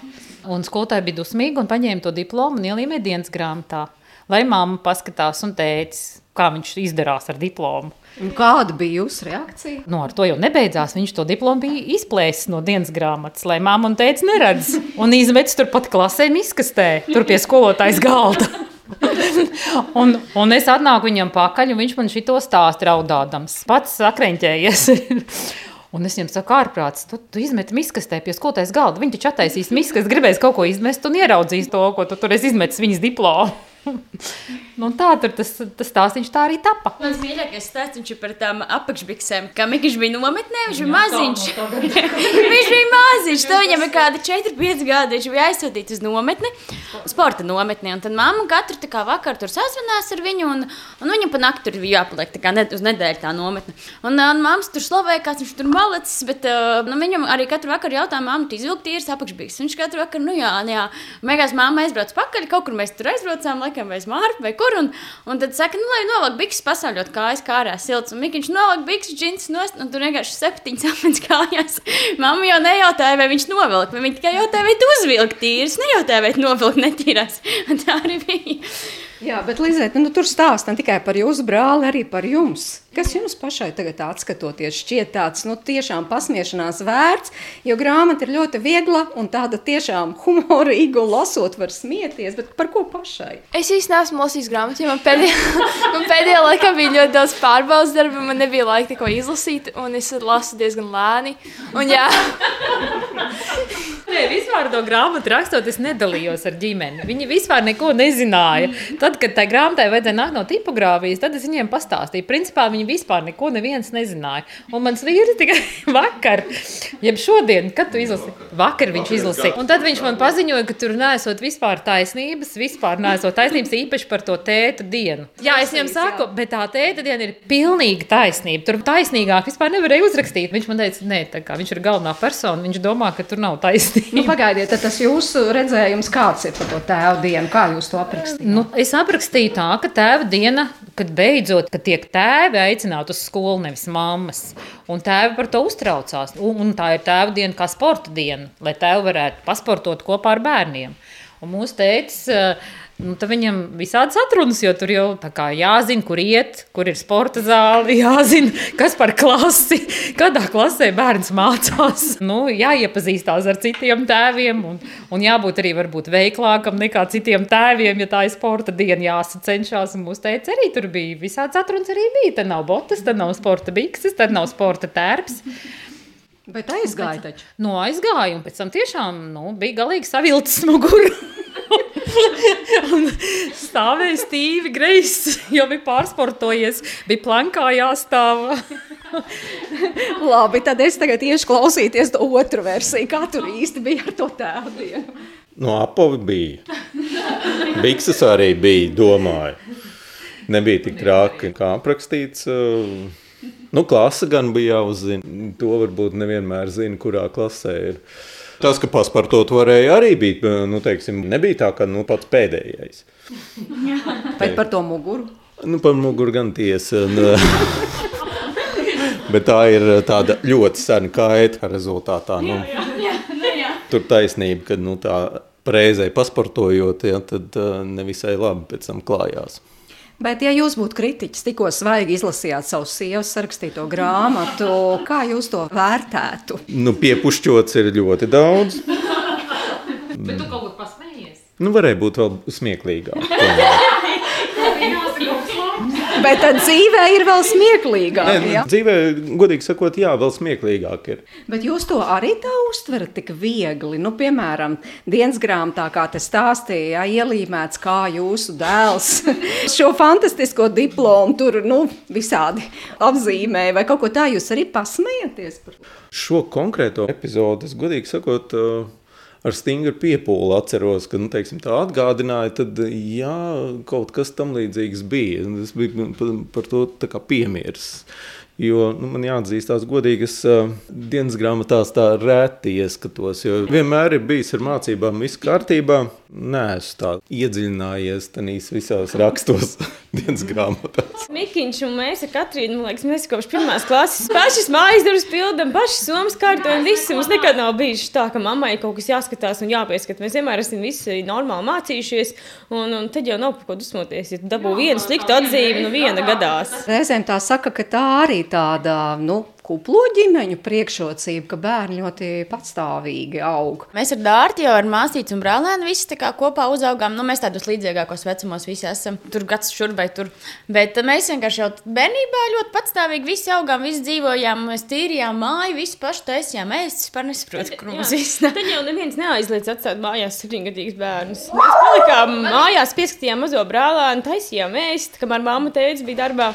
Un skolotāja bija dusmīga un paņēma to diplomu un ielīmēja dienas grāmatā, lai mamma paskatās un teica, kā viņš izdarās ar diplomu. Un kāda bija jūsu reakcija? Nu, ar to jau nebeidzās. Viņš to diplomu bija izplēsis no dienas grāmatas, lai māma un teica, neredz. Un izmetis turpat klasē, izkastē, tur pie skolotājas galda. un, un es atnāku viņam pakaļ, un viņš man šito stāstu raudādams. Pats sakreņķējies. Un es viņam saku, ārprāts, tu, tu izmeti miskastē pie skolotājas galda. Viņš taču attaisīs miskas, gribēs kaut ko izmest un ieraudzīs to, ko tu tur esi izmetis viņas diplomu. Nu, tā tur tas, tas stāstījums tā arī tapa. Mans mīļākais stāsts ir par tām apakšbiksēm. Kā Mikls bija nometnē, viņš bija maziņš. viņš bija maziņš, tad viņam bija kādi 4, 5 gadi. Viņš bija aizsūtīts uz nometni, sporta nometni. Un tad mamma katru kā vakaru tur sazvanās ar viņu, un, un viņam pa nakti tur bija jāpaliek kā ne, uz nedēļu tā nometne. Un, un mammas tur slavēja, kāds viņš tur malicis, bet uh, nu, viņam arī katru vakaru jautāja, mamma, tu izvilki tīras apakšbiksas. Viņš katru vakaru, nu jā, jā. Mēgās mamma aizbrauc pakaļ, kaut kur mēs tur aizbraucām, laikam, vai smārpi, vai kur. Un, un tad saka, nu, lai novelk bikses pasauļot kājas kārā silts. Un Mikiņš novelk bikses džins nost, un tur vienkārši septiņas apmens kājās. Mamma jau nejautāja, vai viņš novelk, vai viņa tikai jautāja, vai tu uzvilki tīras. Nejautāja, vai tu novelk netīrās. Un tā arī bija. Jā, bet Lizette, nu, tur stāsta ne tikai par jūsu brāli, arī par jums. Kas jums pašai tagad atskatoties šķiet tāds, nu, tiešām pasmiešanās vērts, jo grāmata ir ļoti viegla un tāda tiešām humorīga un lasot var smieties, bet par ko pašai? Es īstenībā neesmu lasījis grāmatu, jo man pēdējā, man pēdējā laikā bija ļoti daudz pārbaudas darba, man nebija laika neko izlasīt, un es lasu diezgan lēni. Un, jā, Nē, vispār to grāmatu rakstot, es nedalījos ar ģimeni. Viņi vispār neko nezināja. Tad, kad tai grāmatai vajadzēja nākt no tipogrāfijas, tad es viņiem pastāstīju. Principā viņi vispār neko neviens nezināja. Un mans vīrs tikai vakar, jeb šodien, kad tu izlasi, vakar viņš izlasīja. Un tad viņš man paziņoja, ka tur nesot vispār taisnības, vispār nesot taisnības īpaši par to tēta dienu. Jā, es viņam saku, bet tā tēta diena ir pilnīgi taisnība. Tur taisnīgāk vispār nevarēja uzrakstīt. Viņš man teica, nē, tā kā viņš ir galvenā persona, viņš domā, ka tur nav taisnība. Nu, pagaidiet, tad tas jūsu redzējums kāds ir par to tēvu dienu? Kā jūs to aprakstījāt? Nu, es aprakstīju tā, ka tēva diena, kad beidzot kad tiek tēvi aicināti uz skolu, nevis mammas. Un tēvi par to uztraucās. Un, un tā ir tēva diena kā sporta diena, lai tēvi varētu pasportot kopā ar bērniem. Un mūsu tēvs Nu, viņam visādas atrunas, jo tur jau jāzina, kur iet, kur ir sporta zāle, jāzina, kas par klasi, kādā klasē bērns mācās. Nu, jāiepazīstās ar citiem tēviem un, un jābūt arī varbūt veiklākam nekā citiem tēviem, ja tā ir sporta diena, jāsacenšas. Mūsu teica, arī tur bija visādas atrunas, arī bija. Tad nav botas, tad nav sporta bikses, tad nav sporta tērps. Bet aizgāja taču. Nu, aizgāja, un pēc tam tiešām nu, bija galīgi savilcis muguru. stāvēja stīvi, greizs, jo bija pārsportojies, bija plankā jāstāv. Labi, tad es tagad iešu klausīties to otru versiju. Kā tur īsti bija ar to tēvu dienu? No apavi bija. Bikses arī bija, domāju. Nebija tik traki, kā aprakstīts. Nu, klasa gan bija jāuzzina. To varbūt nevienmēr zina, kurā klasē ir. Tas, ka pasportot varēja arī būt, nu, teiksim, nebija tā, ka nu, pats pēdējais. Bet par to muguru? Nu, par muguru gan tiesa. Bet tā ir tāda ļoti sena kaita rezultātā. Nu, tur taisnība, ka nu, tā reizē pasportojot, ja, tad nevisai labi pēc tam klājās. Bet, ja jūs būtu kritiķis, tikko svaigi izlasījāt savu sievas sarakstīto grāmatu, kā jūs to vērtētu? Nu, piepušķots ir ļoti daudz. Bet tu kaut ko pasmējies? Nu, varēja būt vēl smieklīgāk. Bet tā dzīvē ir vēl smieklīgāk. Nē, ja? dzīvē, godīgi sakot, jā, vēl smieklīgāk ir. Bet jūs to arī tā uztverat tik viegli. Nu, piemēram, dienas grāmatā, kā te stāstīja, ja, ielīmēts, kā jūsu dēls šo fantastisko diplomu tur nu, visādi apzīmē, vai kaut ko tā jūs arī pasmējaties par? Šo konkrēto epizodi, es godīgi sakot, uh, ar stingru piepūli atceros, ka nu, teiksim, tā atgādināja, tad jā, kaut kas tam līdzīgs bija. Es biju par, to piemirsis. Jo nu, man jāatzīstās, godīgi, es uh, dienas grāmatās tā reti ieskatos. Vienmēr ir bijis ar mācībām, viss kārtībā. Nē, es tā iedziļinājies tajos visos rakstos, dienas grāmatās. Mikiņš un mēs ar Katrīnu, man liekas, mēs kopš pirmās klases pašas mājas darbus pildām, pašas somas kārtojam. Visi mums nekad nav bijis tā, ka mammai kaut kas jāskatās un jāpieskat. Mēs vienmēr esam visi normāli mācījušies, un, un tad jau nav par ko dusmoties. Ja dabū vienu sliktu atzīmi, nu viena gadās. Reizēm tā saka, ka tā arī tāda, nu, kuplo ģimeņu priekšrocība, ka bērni ļoti patstāvīgi aug. Mēs ar Dārtu jau ar māsīcu un brālēnu visi kopā uzaugām. Nu, mēs tādos līdzīgākos vecumos visi esam. Tur gads šur vai tur. Bet mēs vienkārši jau bērnībā ļoti patstāvīgi visi augām, visi dzīvojām, mēs tīrījām māju, visi paši taisījām. Es vispār nesaprotu, kur mums viss. Tad jau neviens neaizliedz atstāt mājās septiņgadīgus bērnus. Mēs palikām mājās, pieskatījām mazo brālēnu, taisījām ēst, kamēr mamma teica, bija darbā.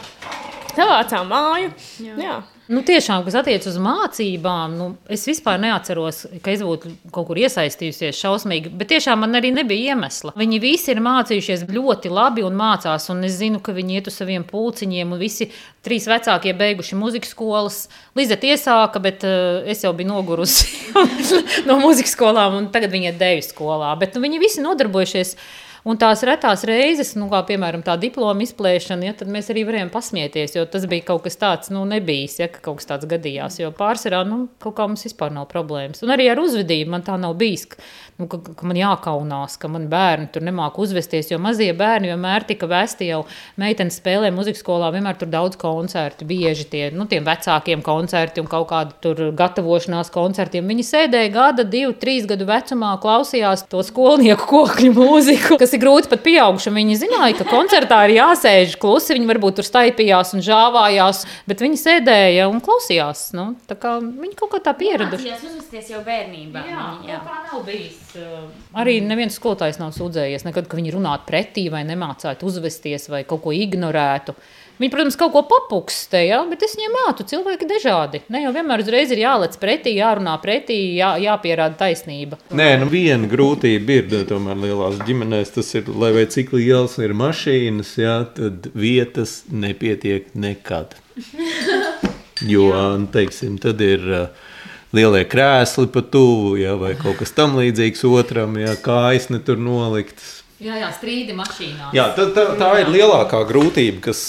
Savācām māju. Jā. Jā. Nu, tiešām, kas attiecas uz mācībām, nu, es vispār neatceros, ka es būtu kaut kur iesaistījusies šausmīgi. Bet tiešām man arī nebija iemesla. Viņi visi ir mācījušies ļoti labi un mācās. Un es zinu, ka viņi iet uz saviem pulciņiem, un visi trīs vecākie beiguši muzikas skolas. Līdz iesāka, bet uh, es jau biju nogurusi no muzikas skolām, un tagad viņi ir deju skolā. Bet nu, viņi visi nodarbojušies Un tās retās reizes, nu, kā piemēram tā diploma izplēšana, ja, tad mēs arī varējām pasmieties, jo tas bija kaut kas tāds, nu, nebijis, ja kaut kas tāds gadījās. Jo pārsvarā, nu, kaut kā mums vispār nav problēmas. Un arī ar uzvedību man tā nav bijis, ka, nu, ka, ka man jākaunās, ka man bērni tur nemāk uzvesties, jo mazie bērni vienmēr tika vesti jau meitenes spēlē muzikas skolā, vienmēr tur daudz koncertu, bieži tie, nu, tiem vecākiem koncerti un kaut kādi tur gatavošanās koncertiem. Viņi sēdēja gada, divu, trīs gadu vecumā, klausījās to skolnieku kokļu mūziku, kas tas ir grūti pat pieaugušam. Viņi zināja, ka koncertā ir jāsēž klusi. Viņi varbūt tur staipījās un žāvājās, bet viņi sēdēja un klausījās. Nu, kā viņi kaut kā tā pieraduši. Mācījās uzvesties jau bērnībā. Jā, jā. tā nav bijis. uh, Arī neviens skolotājs nav sūdzējies nekad, ka viņi runātu pretī vai nemācētu uzvesties vai kaut ko ignorētu. Viņi, protams, kaut ko papukstēja, bet es viņiem mātu, cilvēki dažādi. Ne jau vienmēr uzreiz ir jālec pretī, jārunā pretī, jā, jāpierāda taisnība. Nē, nu viena grūtība ir tomēr lielās ģimenēs. Tas ir, lai vai cik liels ir mašīnas, jā, tad vietas nepietiek nekad. Jo, nu, teiksim, tad ir lielie krēsli pa tuvu, jā, vai kaut kas tam līdzīgs otram, jā, kājas ne tur noliktas. Jā, jā strīdi mašīnā. Jā, tā, tā, tā ir lielākā grūtība, kas,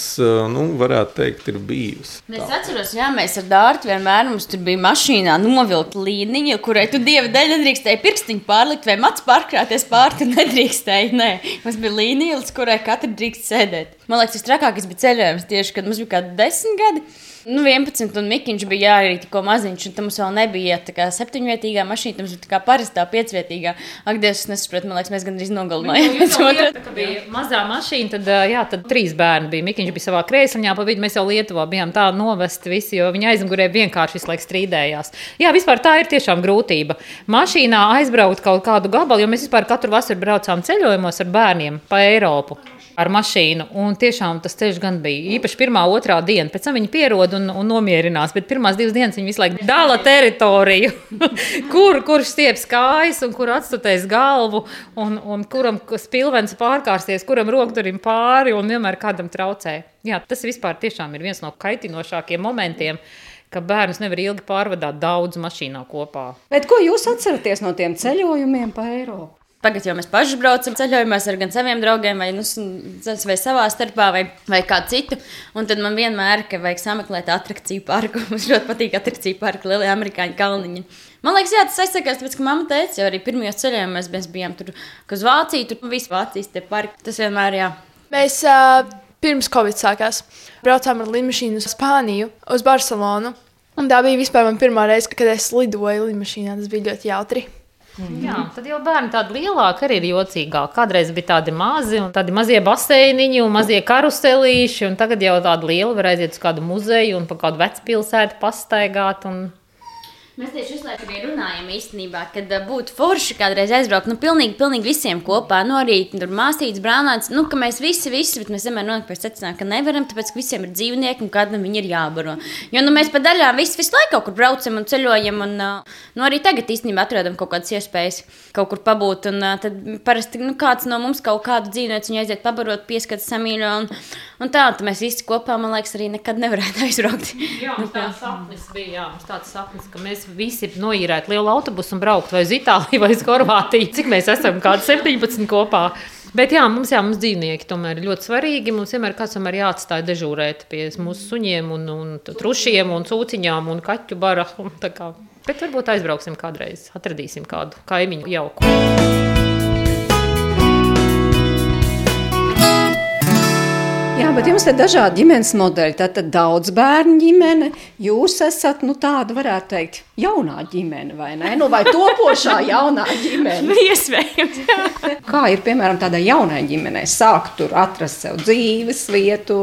nu, varētu teikt, ir bijusi. Es atceros, jā, mēs ar Dārtu vienmēr mums tur bija mašīnā novilkta līnija, kurai tu dieva dēļ nedrīkstēji pirkstiņu pārlikt vai mats pārkrāties pāri. Tu nedrīkstēji. Nē, mums bija līnija, līdz kurai katra drīkst sēdēt. Man liekas, tas trakākais bija ceļojums tieši, kad mums bija kaut kādi desmit gadi. Nu, 11, un Mikiņš bija jārīt tikko maziņš, un tam mums vēl nebija tā kā septiņvietīgā mašīna, mums bija tā kā parastā piecvietīgā. Ak, Dievs, es nesaprotu, man liekas, mēs gandrīz nogalinājām. Otru. Tā bija mazā mašīna, tad, jā, tad trīs bērni bija. Mikiņš bija savā krēsliņā, pa vidu mēs jau Lietuvā bijām tā novesti visi, jo viņa aizmugurē vienkārši visu laiku strīdējās. Jā, vispār tā ir tiešām grūtība. Mašīnā aizbraukt kaut kādu gabalu, jo mēs vispār katru vasaru braucām ceļojumos ar bērniem pa Eiropu. Ar mašīnu. Un tiešām tas ceļš gan bija īpaši pirmā, otrā diena. Pēc tam viņi pierod un, un nomierinās. Bet pirmās divas dienas viņi visu laiku dala teritoriju, kur, kurš stieps kājas un kur atstutēs galvu, un, un kuram spilvens pārkārsties, kuram rokturim pāri un vienmēr kādam traucē. Jā, tas vispār tiešām ir viens no kaitinošākajiem momentiem, ka bērns nevar ilgi pārvadāt daudz mašīnā kopā. Bet ko jūs atceraties no tiem ceļojumiem pa Eiropu? Tagad jau mēs paši braucam ceļojumos ar gan saviem draugiem, vai, nu, vai savā starpā, vai, vai kādu citu. Un tad man vienmēr ir vajag sameklēt attrakciju parku. Mums ļoti patīk attrakciju parku, lielie amerikāņu kalniņi. Man liekas, jā, tas aizsakās, tāpēc, ka mamma teica, jau arī pirmajos ceļojumos mēs bijām tur, ka uz Vāciju, tur viss Vācijas tie parki. Tas vienmēr, jā. Mēs uh, pirms Covid sākās braucām ar lidmašīnu uz Spāniju, uz Barcelonu. Un tā bija vispār mana pirmā reize, kad es lidoju lidmašīnā. Tas bija ļoti jautri. Jā, tad jau bērni tādi lielāki arī ir jocīgāki. Kādreiz bija tādi mazi, un tādi mazie baseiniņi un mazie karuselīši, un tagad jau tādi lieli var aiziet uz kādu muzeju un pa kādu vecpilsētu pastaigāt. Un... Mēs tieši visu laiku arī runājam īstenībā, kad būtu forši kādreiz aizbraukt, nu, pilnīgi, pilnīgi visiem kopā, nu, arī tur māsītes, brālēns, nu, ka mēs visi, visi, bet mēs vienmēr nonākam pie secinājuma, ka nevaram, tāpēc, ka visiem ir dzīvnieki un kādam viņi ir jābaro. Jo, nu, mēs pa daļām visi, visu laiku kaut kur braucam un ceļojam, un, nu, arī tagad īstenībā atrodam kaut kādas iespējas kaut kur pabūt, un tad parasti, nu, kāds no mums kaut kādu dzīvnieku viņu aiziet pabarot, pieskat samīļo, un, un tā, tad mēs visi kopā, man liekas, arī nekad nevarētu aizbraukt. Jā, mums tāds sapnis bija, jā, mums tāds sapnis, ka mēs visi noīrētu lielu autobusu un brauktu vai uz Itāliju vai uz Horvātiju. Cik mēs esam, kādi 17 kopā. Bet jā, mums, jā, mums dzīvnieki tomēr ir ļoti svarīgi. Mums vienmēr kāds ir jāatstāj dežūrēt pie mūsu suņiem, un, un trušiem, un cūciņām un kaķu bara. Un. Bet varbūt aizbrauksim kādreiz, atradīsim kādu kaimiņu jauku. Bet jums ir dažādi ģimenes modeļi. Tad, daudz bērnu ģimene. Jūs esat nu, tāda, varētu teikt, jaunā ģimene, vai ne? Nu, vai topošā jaunā ģimene. Iespējams. Kā ir piemēram tādai jaunai ģimenei, sākt tur atrast sev dzīves vietu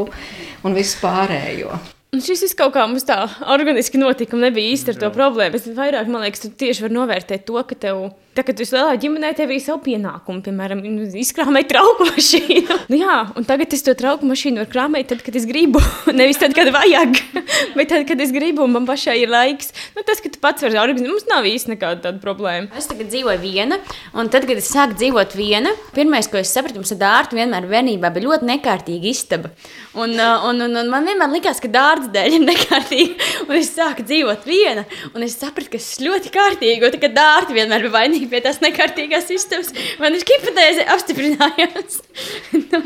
un visu pārējo. Un šis viss kaut kā mums tā organiski notika. un Nebija īsti ar to problēmu. Es vairāk, man liekas, tu tieši vari novērtēt to, ka tev, tā, kad tu esi lielā ģimenē, tev ir savi pienākumi. Piemēram, nu, izkrāmēt trauku mašīnu. nu, jā, un tagad es to trauku mašīnu varu krāmēt, tad, kad es gribu. Nevis tad, kad vajag, bet tad, kad es gribu, un man pašai ir laiks. Nu, tas, ka tu pats vari organizēt, mums nav īsti nekāda tāda problēma. Es tagad dzīvoju viena, un tad, kad es sāku dzīvot viena, pirmais, ko es sapratu, mums ar dārstu vienmēr bērnībā bija ļoti nekārtīga istaba. Un, uh, un, un, un man vienmēr likās, ka dārsts dēļ ir nekārtīga. Un es sāku dzīvot viena, un es sapratu, ka ir ļoti kārtīgi. Un tagad dārsti vienmēr bija vainīgi pie tās nekārtīgās istabas. Man ir hipotēze apstiprinājās. nu,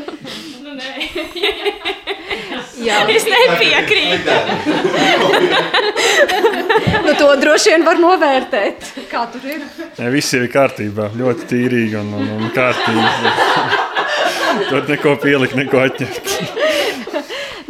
Nu, Jā, es nepiekrītu. nu, to droši vien var novērtēt. Kā tur ir? Ja, viss ir kārtībā, ļoti tīrīgi un, un, un kārtīgi. Tur neko pielikt, neko atņemt.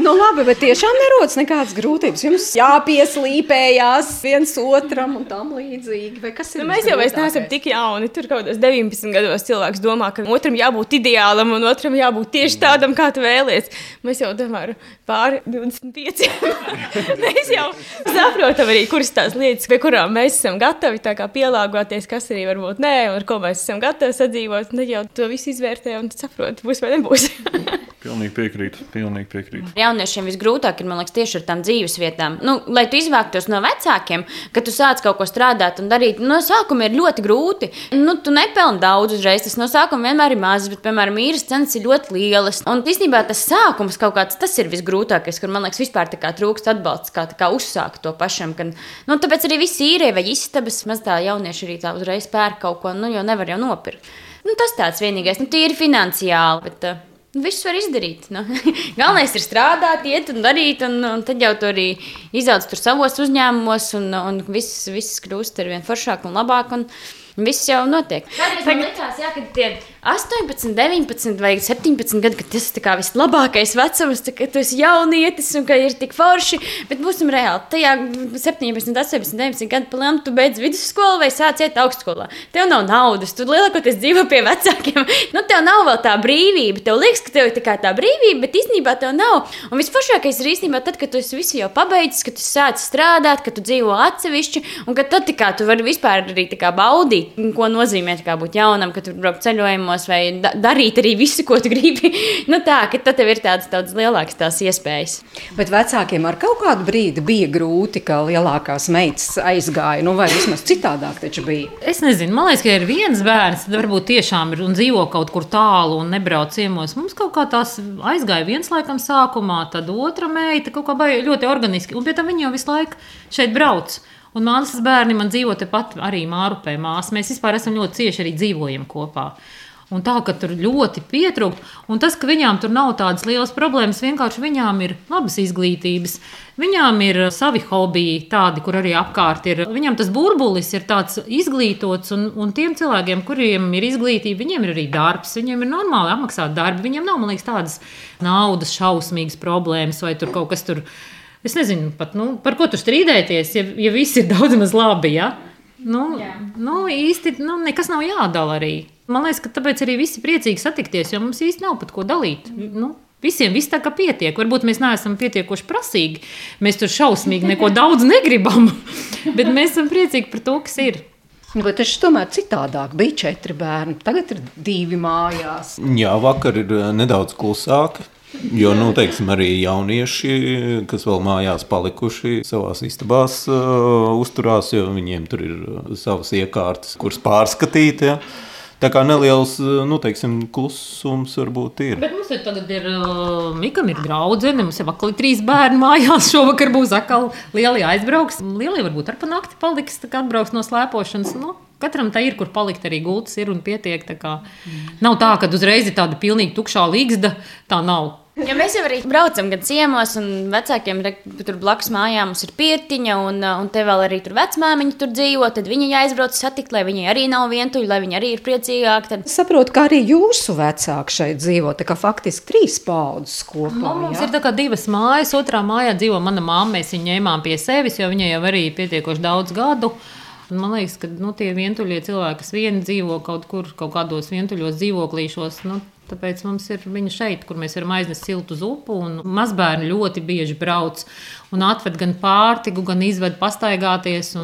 Nu, Nu, labi, bet tiešām nerodas nekādas grūtības. Jums jāpieslīpējās viens otram un tam līdzīgi. Vai kas ir? Nu, mēs jau vairs neesam tik jauni. Tur kaut kādos 19 gados cilvēks domā, ka otram jābūt ideālam un otram jābūt tieši tādam, kā tu vēlies. Mēs jau tomēr pāri 25. mēs jau saprotam arī, kuras tās lietas, pie kurām mēs esam gatavi pielāgoties, kas arī varbūt nē, un ar ko mēs esam gatavi sadzīvot. Tad jau to visu izvērtē un saprot, būs vai nebūs. Pilnīgi piekrītu. Pilnīgi piekrītu. Jauniešiem visgrūtāk ir, man liekas, tieši ar tām dzīves vietām. Nu, lai tu izvāktos no vecākiem, kad tu sāc kaut ko strādāt un darīt, no sākuma ir ļoti grūti. Nu, tu nepelni daudz uzreiz. Tas no sākuma vienmēr ir mazs, bet, piemēram, īres cenas ir ļoti lielas. Un īstenībā tas sākums kaut kāds, tas ir visgrūtākais, kur man liekas, vispār trūkst atbalsts, kā, kā uzsākt to pašam. Kad, nu, tāpēc arī visi īrē vai istabas maz tā jaunieši arī tā uzreiz pērk kaut ko, nu, jo nevar jau nopirkt. Nu, tas tāds vienīgais, nu, tīri finansiāli. Bet, uh, Viss var izdarīt. Nu. Galvenais ir strādāt, iet un darīt, un, un tad jau tur arī izaugs savos uzņēmumos, un, un viss, viss kļūst ar vien foršāk un labāk. Un viss jau notiek. Kādreiz man likās, jā, ka tie 18, 19 vai 17 gadi, kad tas ir vislabākais vecums, kad tu esi jaunietis un ka ir tik forši. Bet būsim reāli. Tajā 17, 18, 19 gadu palēm tu beidz vidusskolu vai sāc iet augstskolā. Tev nav naudas, tu lielākoties dzīvo pie vecākiem. Nu, tev nav vēl tā brīvība. Tev liekas, ka tev ir tā, tā brīvība, bet īstenībā tev nav. Un visforšākais ir īstenībā tad, kad tu visu jau pabeidzis, kad tu sāc strādāt, kad tu dzīvo atsevišķi un ka tad kā, tu vari vispār arī baudīt, ko nozīmē būt jaunam, kad tu brauc ceļojumos uzdevumos, vai da darīt arī visu, ko tu gribi. nu, tā, ka tad tev ir tādas daudz lielākas tās iespējas. Bet vecākiem ar kaut kādu brīdi bija grūti, ka lielākās meitas aizgāja, nu, vai vismaz citādāk taču bija. Es nezinu, man liekas, ka ir viens bērns, tad varbūt tiešām ir un dzīvo kaut kur tālu un nebrauc ciemos. Mums kaut kā tās aizgāja viens laikam sākumā, tad otra meita kaut kā ļoti organiski, un pie tam viņa jau visu laiku šeit brauc. Un māsas bērni man dzīvo tepat arī Mārupē. Māsas. Mēs vispār esam ļoti cieši arī dzīvojam kopā. Un tā, ka tur ļoti pietrūkst, un tas, ka viņām tur nav tādas lielas problēmas, vienkārši viņām ir labas izglītības, viņām ir savi hobiji, tādi, kur arī apkārt ir. Viņam tas burbulis ir tāds izglītots, un, un tiem cilvēkiem, kuriem ir izglītība, viņiem ir arī darbs, viņiem ir normāli apmaksāt darbu, viņiem nav, man liekas, tādas naudas šausmīgas problēmas vai tur kaut kas tur. Es nezinu, pat, nu, par ko tur strīdēties, ja, ja viss ir daudz maz labi. Ja? Nu, Jā. nu, īsti nu, nekas nav jādala arī. Man liekas, ka tāpēc arī visi priecīgi satikties, jo mums īsti nav pat ko dalīt. Nu, Visiem viss tā kā pietiek. Varbūt mēs neesam pietiekoši prasīgi. Mēs tur šausmīgi neko daudz negribam, bet mēs esam priecīgi par to, kas ir. Bet tas tomēr citādāk bija četri bērni. Tagad ir divi mājās. Jā, vakar ir eh, nedaudz klusāk. Jo, nu, teiksim, arī jaunieši, kas vēl mājās palikuši savā istabās, uh, uzturās, jo viņiem tur ir savas iekārtas, kuras pārskatīt. Ja. Tā kā neliels nu, teiksim, klusums varbūt ir. Bet mums ir tagad ir, uh, Mikam ir draudzene, mums jau atkal ir trīs bērni mājās. Šovakar būs atkal lieli aizbrauks. Lielie varbūt ar panākti paliks, tā kā atbrauks no slēpošanas. Nu, Katram tā ir, kur palikt arī gultas, ir un pietiek. Tā nav tā, ka uzreiz ir tāda pilnīgi tukšā līgsta. Tā nav. Ja mēs jau arī braucam gan ciemos, un vecākiem tur blakus mājām mums ir pirtiņa, un, uh, un te vēl arī tur vecmāmiņa tur dzīvo, tad viņi jāizbrauc satikt, lai viņi arī nav vientuļi, lai viņi arī ir priecīgāki. Tad... Saprotu, ka arī jūsu vecāki šeit dzīvo, tā kā faktiski trīs paudzes kopā. Nu, mums jā? ir tā kā divas mājas, otrā mājā dzīvo mana mamma, mēs viņu ņēmām pie sevis, jo viņai jau arī pietiekoši daudz gadu. Man liekas, ka nu, tie vientuļie cilvēki, kas vieni dzīvo kaut kur, kaut kādos vientuļos dzīvoklīšos, nu, Tāpēc mums ir viņa šeit, kur mēs varam aiznest siltu zupu. Mazbērni ļoti bieži brauc un atved gan pārtiku, gan izved pastaigāties.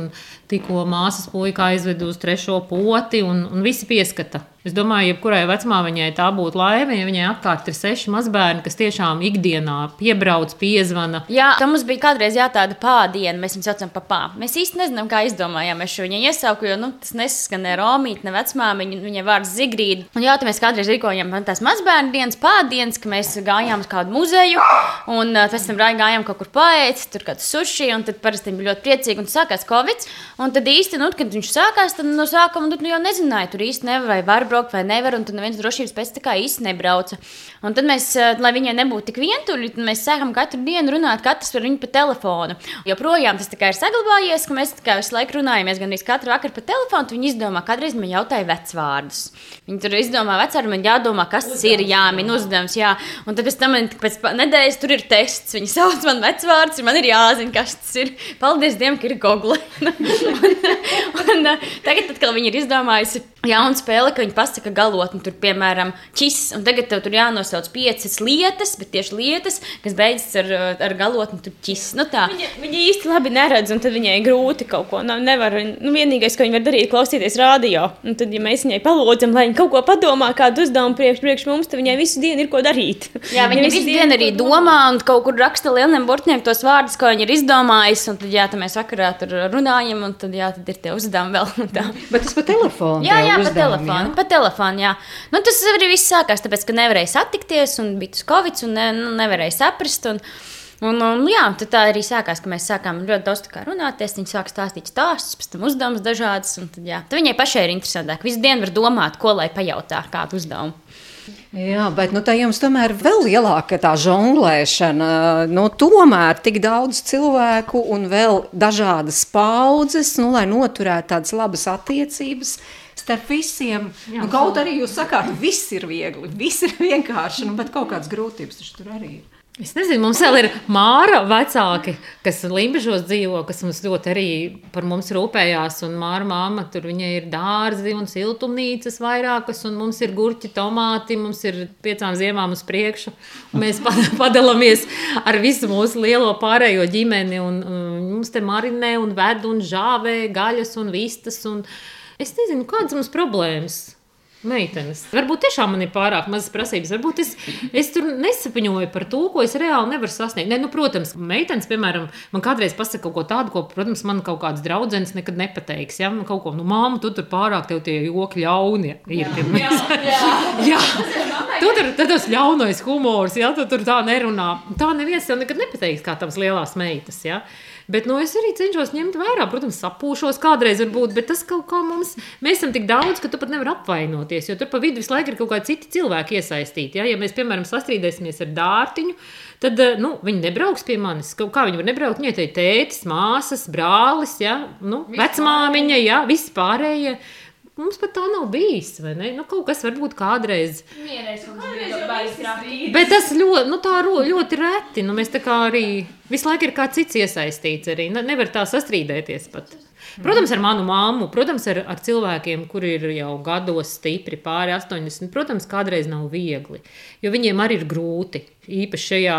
Tikko māsas puika aizved uz trešo poti, un, un visi pieskata. Es domāju, jebkurai vecmāmiņai tā būtu laime, ja viņai apkārt ir seši mazbērni, kas tiešām ikdienā piebrauc, piezvana. Jā, tā mums bija kādreiz jā, tāda pādiena, mēs viņu saucam par pādu. Mēs īsti nezinām, kā izdomājām šo viņu iesauku, jo nu, tas nesaskan ne Romīt, ne vecmāmiņa, viņai vārds Zigrīda. Un jā, tā mēs kādreiz rīkojam tās mazbērnu dienas, pādienas, ka mēs gājām uz kādu muzeju, un pēc tam gājām kaut kur paēst teica, tur kāds sushi, un tad parasti bija ļoti priecīgi, un sākās Covid. Un tad īsti, nu, kad viņš sākās, tad no sākuma nu, jau nezināja, tur īsti nevar, vai var braukt, vai nevar, un tad neviens drošības pēc tā kā īsti nebrauca. Un tad mēs, eh, lai viņai nebūtu tik vientuļi, mēs sākam katru dienu runāt, katrs par viņu pa telefonu. Joprojām tas ir saglabājies, ka mēs visu laiku runājamies gan arī katru vakaru pa telefonu. Viņi izdomā, kādreiz man jautāja vecvārdus. Viņi tur izdomā vecvārdu, man jādomā, kas tas ir, jāmin uzdevums. Jā. Un tad pēc tam pēc nedēļas tur ir tests. Viņi sauc man vecvārdus, man ir jāzina, kas tas ir. Paldies Dievam, ka ir Google. un, un, tagad, kad viņi ir izdomājusi jaunu spēli, ka viņi pasaka galotni, tur, piemēram, čis, un tagad tev tur jānosauc piecas lietas, bet tieši lietas, kas beidzas ar, ar galotni, tur čis. Nu, tā. viņa, viņa īsti labi neredz, un tad viņai grūti kaut ko. Nu, nevar, nu, vienīgais, ko viņa var darīt, ir klausīties radio. Un tad, ja mēs viņai palūdzam, lai viņa kaut ko padomā, kādu uzdevumu priekš, priekš mums, tad viņai visu dienu ir ko darīt. Jā, viņa visu dienu arī domā un kaut kur raksta lieliem burtiem tos vārdus, ko viņa ir izdomājusi. Un tad, jā, tad mēs vakarā tur runājam, un tad, jā, tad ir tie uzdevumi vēl. Bet tas pa telefonu. Jā, jā, jā, pa telefonu. Jā? Pa telefonu jā. Nu, tas arī viss sākās, tāpēc, ka nevarēja satikties, un bija tas covid, un ne, nu, nevarēja saprast. Un, Un, un, jā, tā arī sākās, ka mēs sākām ļoti daudz runāties. Viņa sāk stāstīt stāstus, pēc tam uzdevumus dažādas. Tad, jā, tad viņai pašai ir interesantāk. Visu dienu var domāt, ko lai pajautā, kādu uzdevumu. Jā, bet nu, tā jums tomēr ir vēl lielāka tā žonglēšana. Nu, tomēr tik daudz cilvēku un vēl dažādas paudzes, nu, lai noturētu tādas labas attiecības starp visiem. Jā, nu, kaut arī jūs sakāt, viss ir viegli, viss ir vienkārši, nu, bet kaut kādas grūtības tur arī ir. Es nezinu, mums vēl ir māra vecāki, kas Limbaģos dzīvo, kas mums ļoti arī par mums rūpējās. Un māra māma tur viņai ir dārzi un siltumnīcas vairākas, un mums ir gurķi, tomāti, mums ir piecām ziemām uz priekšu. Mēs padalāmies ar visu mūsu lielo pārējo ģimeni, un, un mums te marinē un ved un žāvē gaļas un vistas. Un es nezinu, kādas mums problēmas meitenes. Varbūt tiešām man ir pārāk mazas prasības. Varbūt es, es tur nesapiņoju par to, ko es reāli nevaru sasniegt. Ne, nu, protams, meitenes, piemēram, man kādreiz pasaka kaut ko tādu, ko, protams, man kaut kāds draugs nekad nepateiks. Ja? Man kaut ko, nu, māmu, tu tur pārāk tev tie joki ļauni ir. Jā, jā, jā. jā. Tu tur ir tas ļaunais humors, ja tu tur tā nerunā. Tā neviens tev nekad nepateiks, kā tavas lielās meitas. Ja? Bet nu, es arī cenšos ņemt vērā, protams, sapūšos kādreiz, varbūt, bet tas kaut kā mums, mēs esam tik daudz, ka tu pat nevari apvainoties, jo tur pa vidu visu laiku ir kaut kādi citi cilvēki iesaistīti. Ja, ja mēs, piemēram, sastrīdēsimies ar dārtiņu, tad eh, nu, viņi nebrauks pie manis. Kā viņi var nebraukt? Viņai te ir tētis, māsas, brālis, ja, nu, vecmāmiņa, ja, visi pārējie. Mums pat tā nav bijis. Nu, kaut kas varbūt kādreiz. Miereiz, Bet tas ļoti, nu, ļoti reti. Nu, mēs tā kā arī visu laiku ir kāds cits iesaistīts. Arī. Nevar tā sastrīdēties pat. Protams, ar manu māmu, protams, ar, ar cilvēkiem, kuri ir jau gados stipri pāri 80. Protams, kādreiz nav viegli, jo viņiem arī ir grūti. Īpaši šajā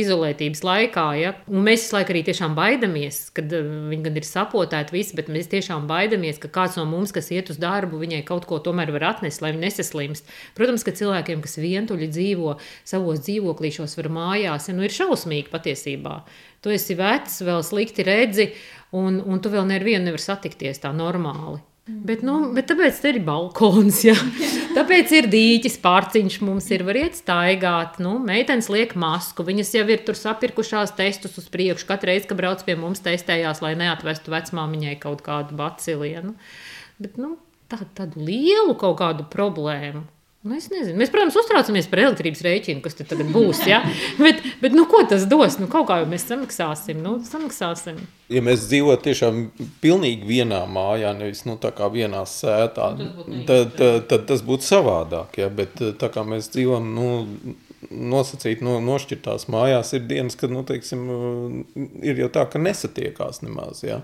izolētības laikā, ja? un mēs visu laiku arī tiešām baidamies, kad uh, viņi gan ir sapotēti visi, bet mēs tiešām baidamies, ka kāds no mums, kas iet uz darbu, viņai kaut ko tomēr var atnest, lai viņi nesaslimst. Protams, ka cilvēkiem, kas vientuļi dzīvo savos dzīvoklīšos, var mājās, ja, nu ir šausmīgi patiesībā. Tu esi vecs, vēl slikti redzi, un, un tu vēl nevienu nevar satikties tā normāli. Bet, nu, bet tāpēc ir balkons, ja. tāpēc ir dīķis, pārciņš mums ir, var iet staigāt. Nu, meitenes liek masku, viņas jau ir tur sapirkušās testus uz priekšu. Katru reizi, kad brauc pie mums, testējās, lai neatvestu vecmāmiņai kaut kādu bacilienu. Bet, nu, tā, tādu lielu kaut kādu problēmu Nu, es nezinu. Mēs, protams, uztraucamies par elektrības rēķinu, kas tur tagad būs. Ja? bet, bet nu, ko tas dos? Nu, kaut kā jau mēs samaksāsim. Nu, samaksāsim. Ja mēs dzīvotu tiešām pilnīgi vienā mājā, nevis nu, vienā sētā, tad, tad, tad tas būtu savādāk. Ja? Bet tā kā mēs dzīvojam nu, nosacīt, no, nošķirtās mājās, ir dienas, kad nu, teiksim, ir jau tā, ka nesatiekās nemaz. Ja?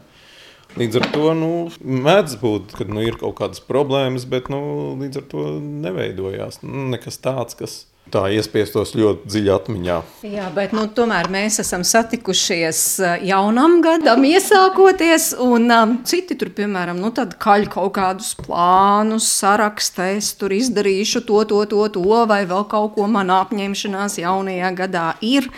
Līdz ar to nu, mēdz būt, ka nu, ir kaut kādas problēmas, bet nu, līdz ar to neveidojās nu, nekas tāds, kas tā iespiestos ļoti dziļi atmiņā. Jā, bet nu, tomēr mēs esam satikušies eh, jaunam gadam, iesākoties, un um, citi tur, piemēram, nu, kaļ kaut kādus plānus, sarakstā, es tur izdarīšu to, to, to, to, vai vēl kaut ko manā apņemšanās jaunajā gadā ir.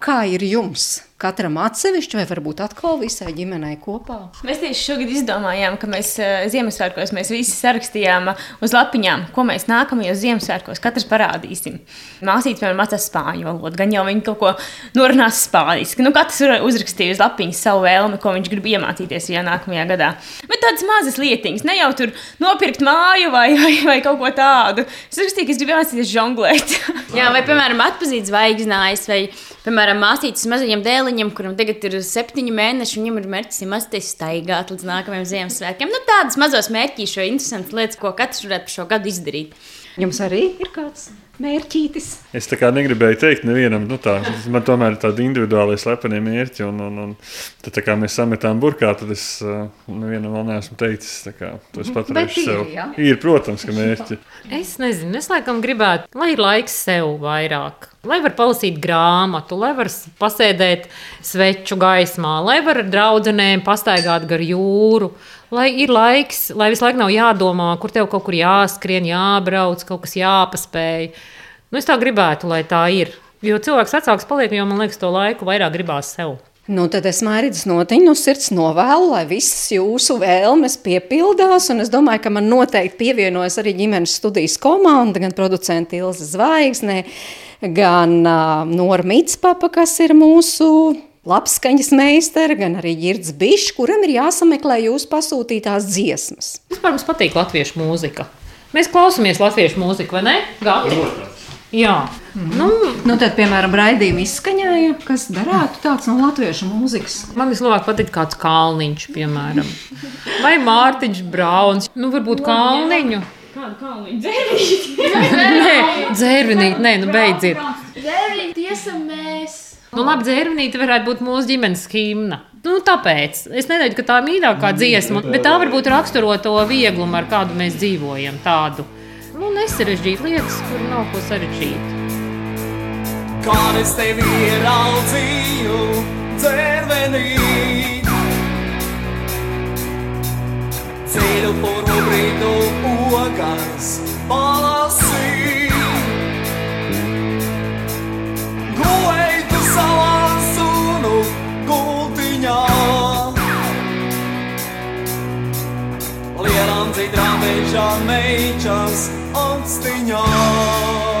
Kā ir jums? Katram atsevišķi, vai varbūt atkal visai ģimenei kopā? Mēs tieši šogad izdomājām, ka mēs uh, Ziemassvētkos mēs visi sarakstījām uh, uz lapiņām, ko mēs nākamajos Ziemassvētkos katrs parādīsim. Māsītes piemēram mācās spāņu valodu, gan jau viņi kaut ko norunās spāniski. Nu, katrs uzrakstīja uz lapiņas savu vēlmi, ko viņš grib iemācīties jau nākamajā gadā. Bet tādas mazas lietiņas, ne jau tur nopirkt māju vai, vai, vai kaut ko tādu. Es rakstīju, ka es gribu iemācīties žonglēt. Jā, vai, piemēram, atpazīt zvaigznājus, vai, piemēram, māsītes mazajiem dēliņiem, kuram tagad ir septiņi mēneši, viņam ir mērķis mācīties staigāt līdz nākamajam Ziemassvētkiem. Nu, tādas mazas mērķīšas, interesantas lietas, ko katrs varētu šo gadu izdarīt. Jums arī ir kāds mērķītis? Es tā kā negribēju teikt, nevienam, nu tā, man tomēr ir tādi individuāli slepeni mērķi, un, un, un tad, kā mēs sametām burkā, tad es uh, nevienam vēl neesmu teicis, tā kā to es paturēšu sev. Ir, ja? ir, protams, ka mērķi. Es nezinu, es laikam gribētu, lai ir laiks sev vairāk. Lai var palasīt grāmatu, lai var pasēdēt sveču gaismā, lai var ar draugiem pastaigāt gar jūru, lai ir laiks, lai visu laiku nav jādomā, kur tev kaut kur jāskrien, jābrauc, kaut kas jāpaspēj. Nu, es tā gribētu, lai tā ir. Jo cilvēks vecāks paliek, jo man liekas, to laiku vairāk gribās sev. Nu, tad es mērķis notiņu no sirds novēlu, lai visas jūsu vēlmes piepildās. Un es domāju, ka man noteikti pievienojas arī ģimenes studijas komanda, gan producents Ilza Zvaigzne, gan uh, Nora Mitspapa, kas ir mūsu labskaņas meistara, gan arī Girds Bišs, kuram ir jāsameklē jūsu pasūtītās dziesmas. Vispār mums patīk latviešu mūzika. Mēs klausāmies latviešu mūziku, vai ne? Gāti? Jā. Mm. Nu, nu, tad, piemēram, raidījuma izskaņāja, kas darētu tāds no latviešu mūzikas. Man vislabāk patīk kāds kalniņš, piemēram. Vai Mārtiņš Brauns. Nu, varbūt kalniņu. Kādu kalniņu? Dzērvīti! nē, dzērvinīt, nē, nu beidziet. Dzērvīti esam mēs! Nu, labi, dzērvinīte varētu būt mūsu ģimenes himna. Nu, tāpēc es nedēļu, ka tā ir mīļākā dziesma, bet tā varbūt raksturo to vieglumu, ar kādu mēs dzīvojam. Tādu nu, nesarežģīt lietas, kur nav ko sarežģīt. Kad es tevi ieraudzīju, dzērvenī, ceļu formu brīdu ogas palasīju. Gulēju Lielām dzīdrām bežā meičas atstiņā.